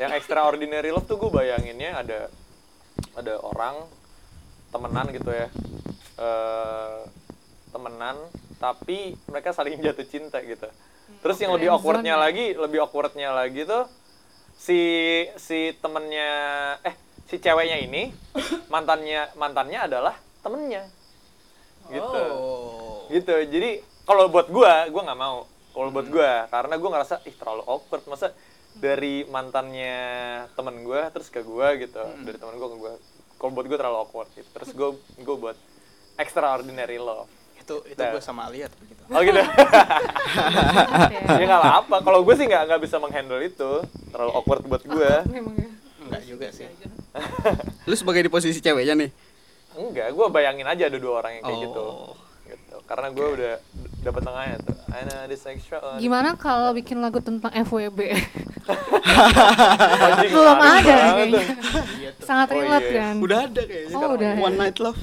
Yang extraordinary love tuh gue bayanginnya ada ada orang temenan gitu ya. Eh temenan tapi mereka saling jatuh cinta gitu. Terus yang lebih awkwardnya ya? lagi lebih awkwardnya lagi tuh si si temennya eh si ceweknya ini mantannya mantannya adalah temennya. Gitu. Oh. gitu. Jadi kalau buat gua gua nggak mau. Kalau buat gua karena gua ngerasa ih terlalu awkward. Masa dari mantannya temen gua terus ke gua gitu dari temen gua ke gua kalau buat gua terlalu awkward gitu terus gua gua buat extraordinary love Itu itu Nah. gue sama Alia tuh gitu. oh gitu Ya. ya nggak apa kalau gue sih nggak nggak bisa menghandle itu terlalu awkward buat gua Memang ya. Enggak juga sih. Lu sebagai di posisi ceweknya nih. enggak gua bayangin aja ada dua orang yang kayak Oh. gitu karena gua udah d- dapet tengahnya tuh I know this extra Gimana kalau bikin lagu tentang FWB? Belum ada kayaknya. Iya. Sangat Oh, relate iya. kan? Udah ada kayaknya. Oh, udah. One Night Love.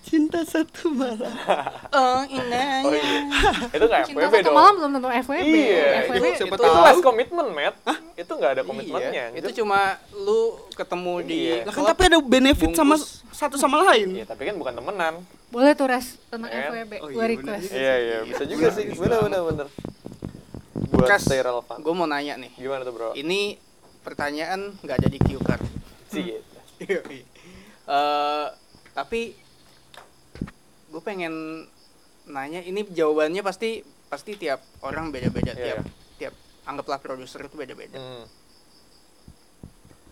Cinta satu malam. Oh, indah. oh iya itu nggak Cinta FWB satu dong malam belum tentu FWB. Iya, FWB itu, siapa itu, tahu. itu less komitmen, Matt. Itu nggak ada komitmennya. Iya, itu Itu cuma lu ketemu di Iya. Lah kan tapi ada benefit sama Bungkus. satu sama lain. Iya, tapi kan bukan temenan. Boleh tuh res tentang Kan? FWB. Oh, iya, request. bener. Iya, iya, bisa juga sih. Bener, bener, bener. Buat Kas, stay relevan. gue mau nanya nih. Gimana tuh, bro? Ini pertanyaan nggak ada di cue card. Sih, gitu. Eh, tapi gue pengen nanya ini jawabannya pasti pasti tiap orang beda-beda Iya, tiap iya. tiap anggaplah produser itu beda-beda. Hmm.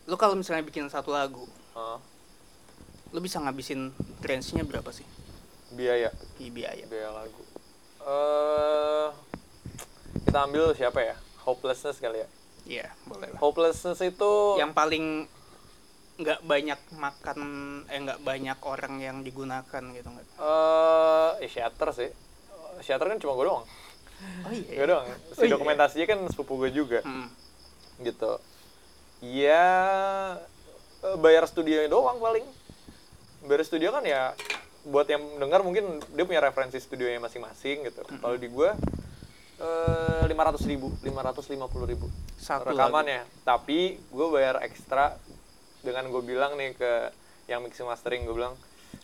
Lu kalau misalnya bikin satu lagu, Ah, lu bisa ngabisin range-nya berapa sih? Biaya, Di biaya. biaya lagu. Eh, kita ambil siapa ya? Hopelessness kali ya. Iya, boleh lah. Hopelessness itu Yang paling nggak banyak makan eh nggak banyak orang yang digunakan gitu nggak? eh eh, Shatter sih. Shatter kan cuma gue doang. Oh iya. Gue doang. Si Oh, iya. dokumentasinya kan sepupu gue juga. Hmm. gitu ya eh, bayar studionya doang paling bayar studio kan ya buat yang dengar mungkin dia punya referensi studionya masing-masing gitu. Kalau di gua lima ratus ribu lima ratus lima puluh ribu Satu rekamannya. tapi gue bayar ekstra dengan gue bilang nih ke yang mixing mastering gue bilang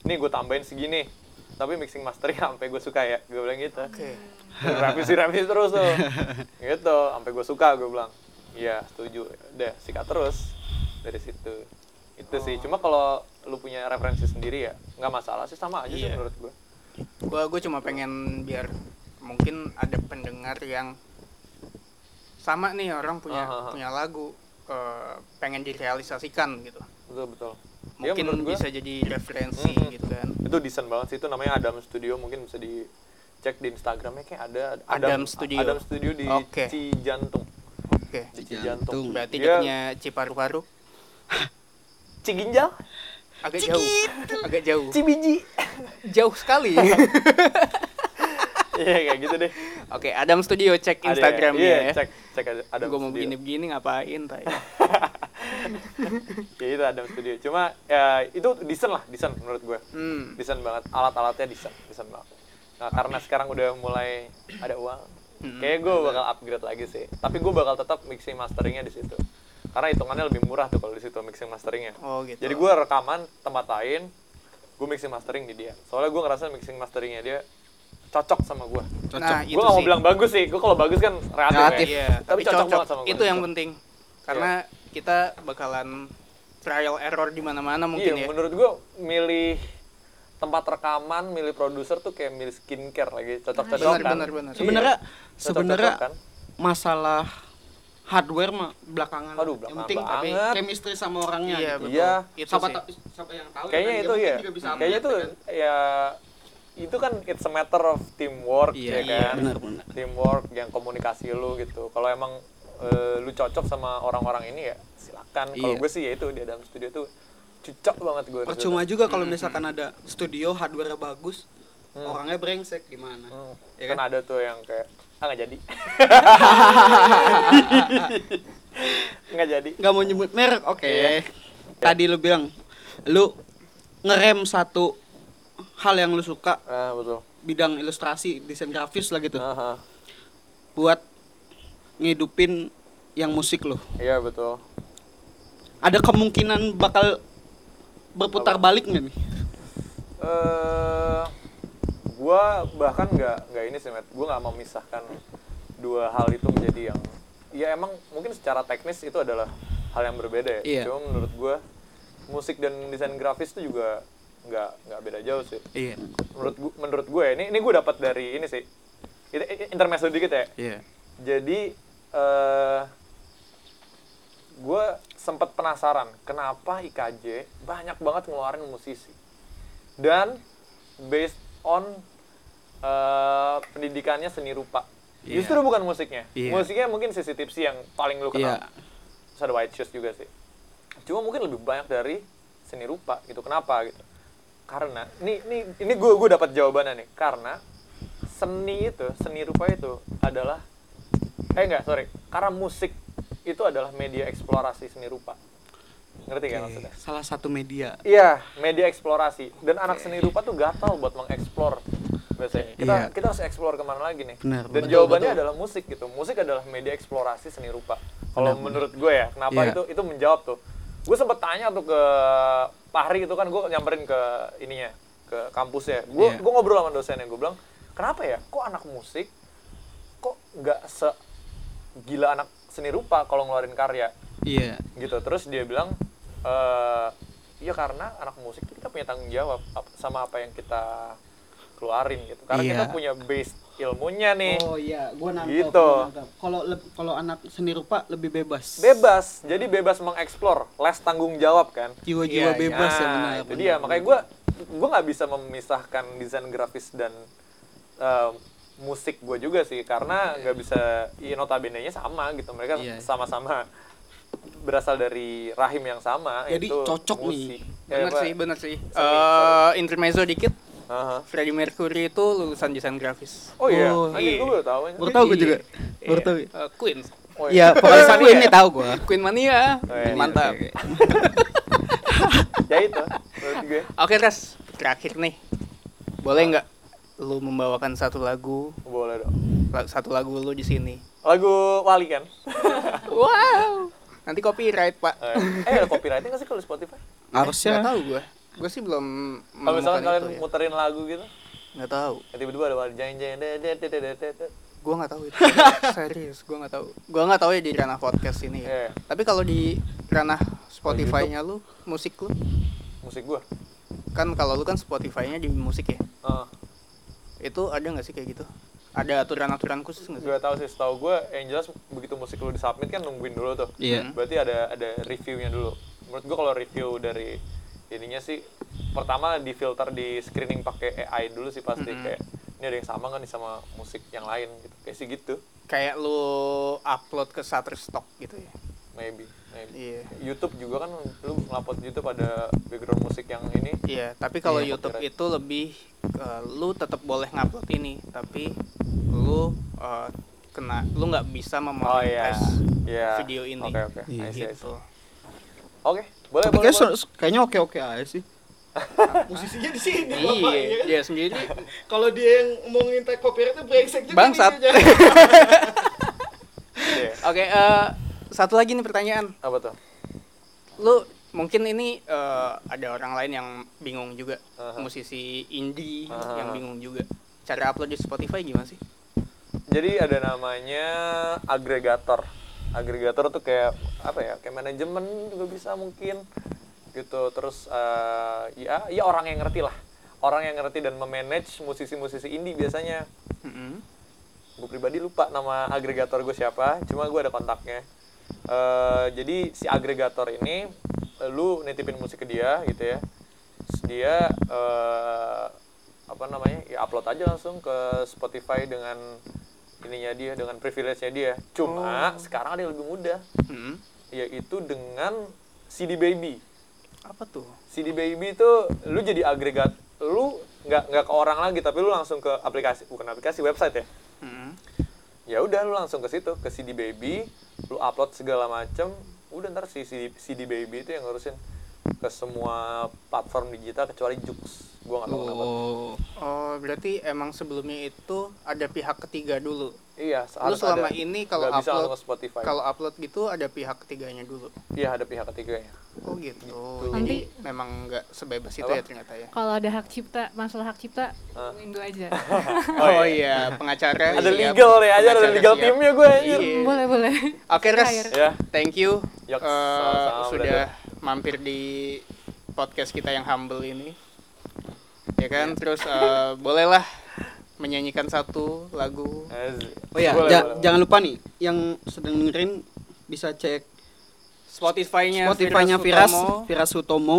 nih gue tambahin segini. Tapi mixing mastering sampai gue suka ya gue bilang gitu. Oke. revisi revisi terus tuh. Gitu sampai gue suka gue bilang. Iya setuju. Udah sikat terus dari situ. Itu sih. Cuma kalau lu punya referensi sendiri ya nggak masalah sih sama aja sih Iya. menurut gue Gua gue cuma pengen biar mungkin ada pendengar yang sama nih orang punya Ah, ah, ah. punya lagu eh, pengen direalisasikan gitu. betul betul Ya, Mungkin gua- bisa jadi referensi Mhm. gitu kan. itu desain banget sih itu namanya Adam Studio mungkin bisa dicek di Instagramnya kayak ada Adam Studio. Adam Studio di Oke. Cijantung Oke. di Cijantung. Cijantung Berarti Dia dekatnya Ciparu-Paru Ciginjal agak jauh. Agak jauh. Cibiji jauh sekali. iya kayak gitu deh Oke, Adam Studio cek Ada Instagramnya iya, ya. cek cek ada Adam Gue mau begini-begini ngapain tay? ya itu Adam Studio cuma ya itu desain lah desain menurut gue Hmm. desain banget alat-alatnya desain desain banget nah karena sekarang udah mulai ada uang Hmm. kayak gue bakal upgrade lagi sih tapi gue bakal tetap mixing masteringnya di situ karena hitungannya lebih murah tuh kalau di situ mixing masteringnya Oh gitu. jadi gue rekaman tempat lain gue mixing mastering di dia soalnya gue ngerasa mixing masteringnya dia cocok sama gue Nah, gue gak mau sih. bilang bagus sih gue kalau bagus kan relatif, Relatif. ya Iya, tapi cocok, banget sama gue Itu yang penting. Karena kita bakalan trial error di mana-mana mungkin iya ya. menurut gue milih tempat rekaman milih produser tuh kayak milih skincare lagi cocok cocok Benar, benar, benar. Sebenarnya sebenarnya kan? masalah hardware mah belakangan. Aduh, yang belakangan penting tapi chemistry sama orangnya Iya, gitu. betul. Iya. Itu Siapa, sih. ta- siapa yang tahu kayaknya itu ya kayaknya itu upgrade, kan? ya itu kan it's a matter of teamwork Iya, ya iya, kan benar, benar. teamwork yang komunikasi lu gitu kalau emang eh, lu cocok sama orang-orang ini ya silakan kalau Iya. gue sih ya itu di dalam studio tuh cocok banget gue Percuma juga kalau misalkan ada studio hardware bagus, Hmm. orangnya brengsek gimana? Hmm, Ya kan kan? ada tuh yang kayak ah nggak jadi nggak jadi Nggak mau nyebut merek, oke. Iya. Tadi lu bilang lu ngerem satu hal yang lu suka ah betul bidang ilustrasi, desain grafis lah gitu. Aha. Buat ngidupin yang musik lu. iya betul Ada kemungkinan bakal berputar balik nggak nih? eh gua bahkan nggak nggak ini sih Matt. gua nggak memisahkan dua hal itu menjadi yang ya emang mungkin secara teknis itu adalah hal yang berbeda ya Iya. cuma menurut gua musik dan desain grafis itu juga nggak nggak beda jauh sih Iya. menurut gua menurut gue ini ini gue dapat dari ini sih itu intermezzo dikit ya Iya. jadi eh gue sempat penasaran kenapa IKJ banyak banget ngeluarin musisi dan based on eh, pendidikannya seni rupa Iya. justru bukan musiknya Iya. musiknya mungkin sisi tipsy yang paling lu kenal Iya. terus ada white shoes juga sih cuma mungkin lebih banyak dari seni rupa gitu kenapa gitu karena ini ini ini gue gue dapat jawabannya nih karena seni itu seni rupa itu adalah eh enggak sorry karena musik itu adalah media eksplorasi seni rupa ngerti kan Oke, maksudnya Salah satu media. Iya, media eksplorasi. Dan anak seni rupa tuh gatal buat mengeksplor. Biasanya kita Iya. kita harus eksplor ke mana lagi nih? Benar, Dan betul, jawabannya betul. adalah musik gitu. Musik adalah media eksplorasi seni rupa. Kalau menurut gue ya, kenapa Iya. itu itu menjawab tuh? Gue sempet tanya tuh ke Pahri itu kan gue nyamperin ke ininya ke kampusnya. Gue Iya. gue ngobrol sama dosennya gue bilang, kenapa ya? Kok anak musik kok nggak se gila anak seni rupa kalau ngeluarin karya? Iya. gitu terus dia bilang eh iya karena anak musik kita punya tanggung jawab sama apa yang kita keluarin gitu karena Iya. kita punya base ilmunya nih Oh iya, gua nangkep. Gitu. Kalau kalau anak seni rupa lebih bebas. bebas jadi bebas mengeksplor less tanggung jawab kan Jiwa-jiwa Iya, bebas ya Nah, benar. itu benar, dia benar. makanya gue gue nggak bisa memisahkan desain grafis dan eh, musik gue juga sih karena nggak bisa ya notabene nya sama gitu mereka Iya. sama-sama berasal dari rahim yang sama Jadi yaitu cocok nih. musik. Ya, Bener apa? sih, bener sih. Sorry, Eh, intermezzo dikit. Aha. Freddie Mercury itu lulusan desain grafis. Oh iya, Oh, iya. gue baru tahu. Baru tahu gue juga. Iya. Baru tahu. Eh, Queen. Oh, Iya, pokoknya Mania aku ini ya? tahu gua. Queen Mania. Oh, iya. Mantap. Oke, oke. Ya itu, gue. Oke, Ras. Terakhir nih. Boleh nggak lu membawakan satu lagu, Boleh dong. satu lagu lu di sini? Lagu Wali kan? Wow. Nanti copyright, Pak. Eh, eh, ada copyrightnya nggak sih kalau Spotify? Harusnya tahu gua. Gue sih belum Kalau misalkan kalian itu ya. muterin lagu gitu, nggak tahu ya tiba-tiba ada det det. gue nggak tahu itu serius gue nggak tahu gue nggak tahu ya di ranah podcast ini ya Iya. tapi kalau di ranah Spotify-nya lu musik lu musik gua. kan kalau lu kan Spotify-nya di musik ya Ah, itu ada nggak sih kayak gitu ada aturan-aturan khusus nggak sih gak tahu sih, setahu gua yang jelas begitu musik lu disubmit kan nungguin dulu tuh. Iya. Berarti ada ada reviewnya dulu. Menurut gua kalau review dari ininya sih pertama di filter di screening pakai AI dulu sih pasti Mhm. kayak ini ada yang sama kan nih sama musik yang lain gitu. Kayak sih gitu. kayak lu upload ke Shutterstock gitu ya Maybe, maybe. iya YouTube juga kan lu ngupload YouTube ada background musik yang ini iya tapi kalau Iya, YouTube copyright. itu lebih eh, lu tetap boleh ngupload ini tapi lu eh, kena lu nggak bisa Oh iya. memonetize Iya. video ini Oke oke. Iya. I see, I see. gitu Oke, boleh Tapi boleh. kayak boleh. kayaknya oke-oke aja sih. Musisinya di sini. iya dia sendiri Kalau dia yang ngomongin tag copyright itu brengsek juga. Bangsat. dia. Iya. oke eh, satu lagi nih pertanyaan Apa tuh? lu mungkin ini eh, ada orang lain yang bingung juga Aha. musisi indie Aha. yang bingung juga cara upload di Spotify gimana sih Jadi ada namanya agregator. Agregator tuh kayak apa ya? Kayak manajemen juga bisa mungkin gitu. Terus eh, ya ya orang yang ngerti lah. Orang yang ngerti dan memanage musisi-musisi indie biasanya. Mm-mm. Gue pribadi lupa nama agregator gue siapa, cuma gue ada kontaknya. Eh, jadi si agregator ini lu nitipin musik ke dia gitu ya. Terus dia eh, apa namanya? Ya upload aja langsung ke Spotify dengan ininya dia dengan privilege-nya dia. Cuma sekarang ada yang lebih mudah Mm-mm. yaitu dengan CD Baby. apa tuh CD Baby itu lu jadi agregat lu nggak nggak ke orang lagi tapi lu langsung ke aplikasi bukan aplikasi website ya Mm-mm. ya udah lu langsung ke situ ke CD Baby lu upload segala macem udah ntar si CD, CD Baby itu yang ngurusin ke semua platform digital kecuali Jux gua nggak tahu kenapa Oh. oh berarti emang sebelumnya itu ada pihak ketiga dulu iya lu selama ada. ini kalau upload kalau upload gitu ada pihak ketiganya dulu iya ada pihak ketiganya oh gitu jadi Nanti- memang nggak sebebas itu Apa? ya ternyata ya Kalau ada hak cipta, masalah hak cipta, hubungin gue aja. oh, iya pengacara ada siap. legal ya aja ada legal siap. timnya gue anjir Iya. boleh, boleh. Oke Res, Cair. ya thank you Yok, eh, sama-sama, sudah mampir di podcast kita yang humble ini. Ya kan, terus eh, bolehlah menyanyikan satu lagu. Oh ya, Boleh, ja- boleh, jangan lupa nih yang sedang dengerin bisa cek Spotify-nya Spotify-nya Viras Viras.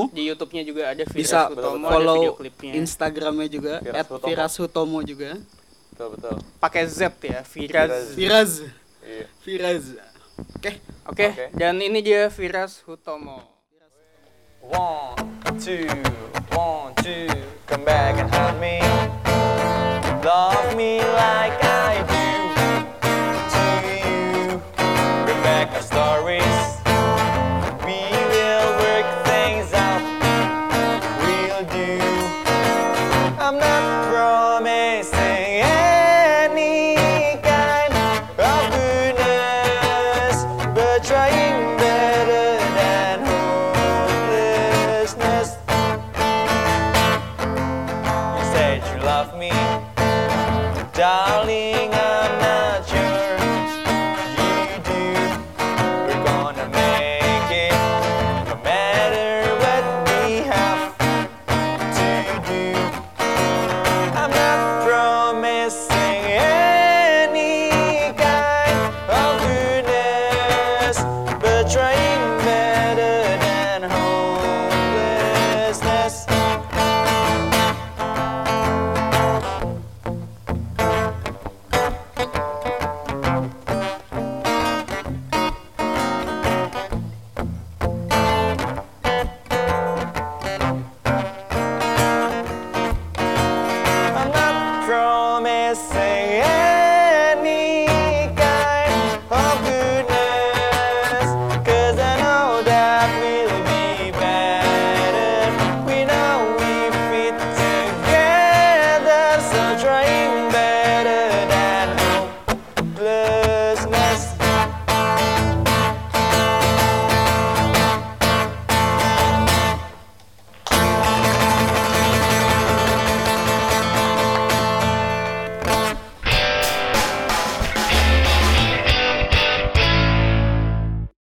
Di YouTube-nya juga ada Viras Bisa Hutomo, ada follow video klipnya. Instagramnya juga Viras Hutomo. @viras hutomo juga. betul betul Pakai Z ya, Viras. Viras. Viras, iya Viras. Oke. Oke, Oke. dan ini dia Viras Hutomo. One, two, one, two, come back and hug me. Love me like I do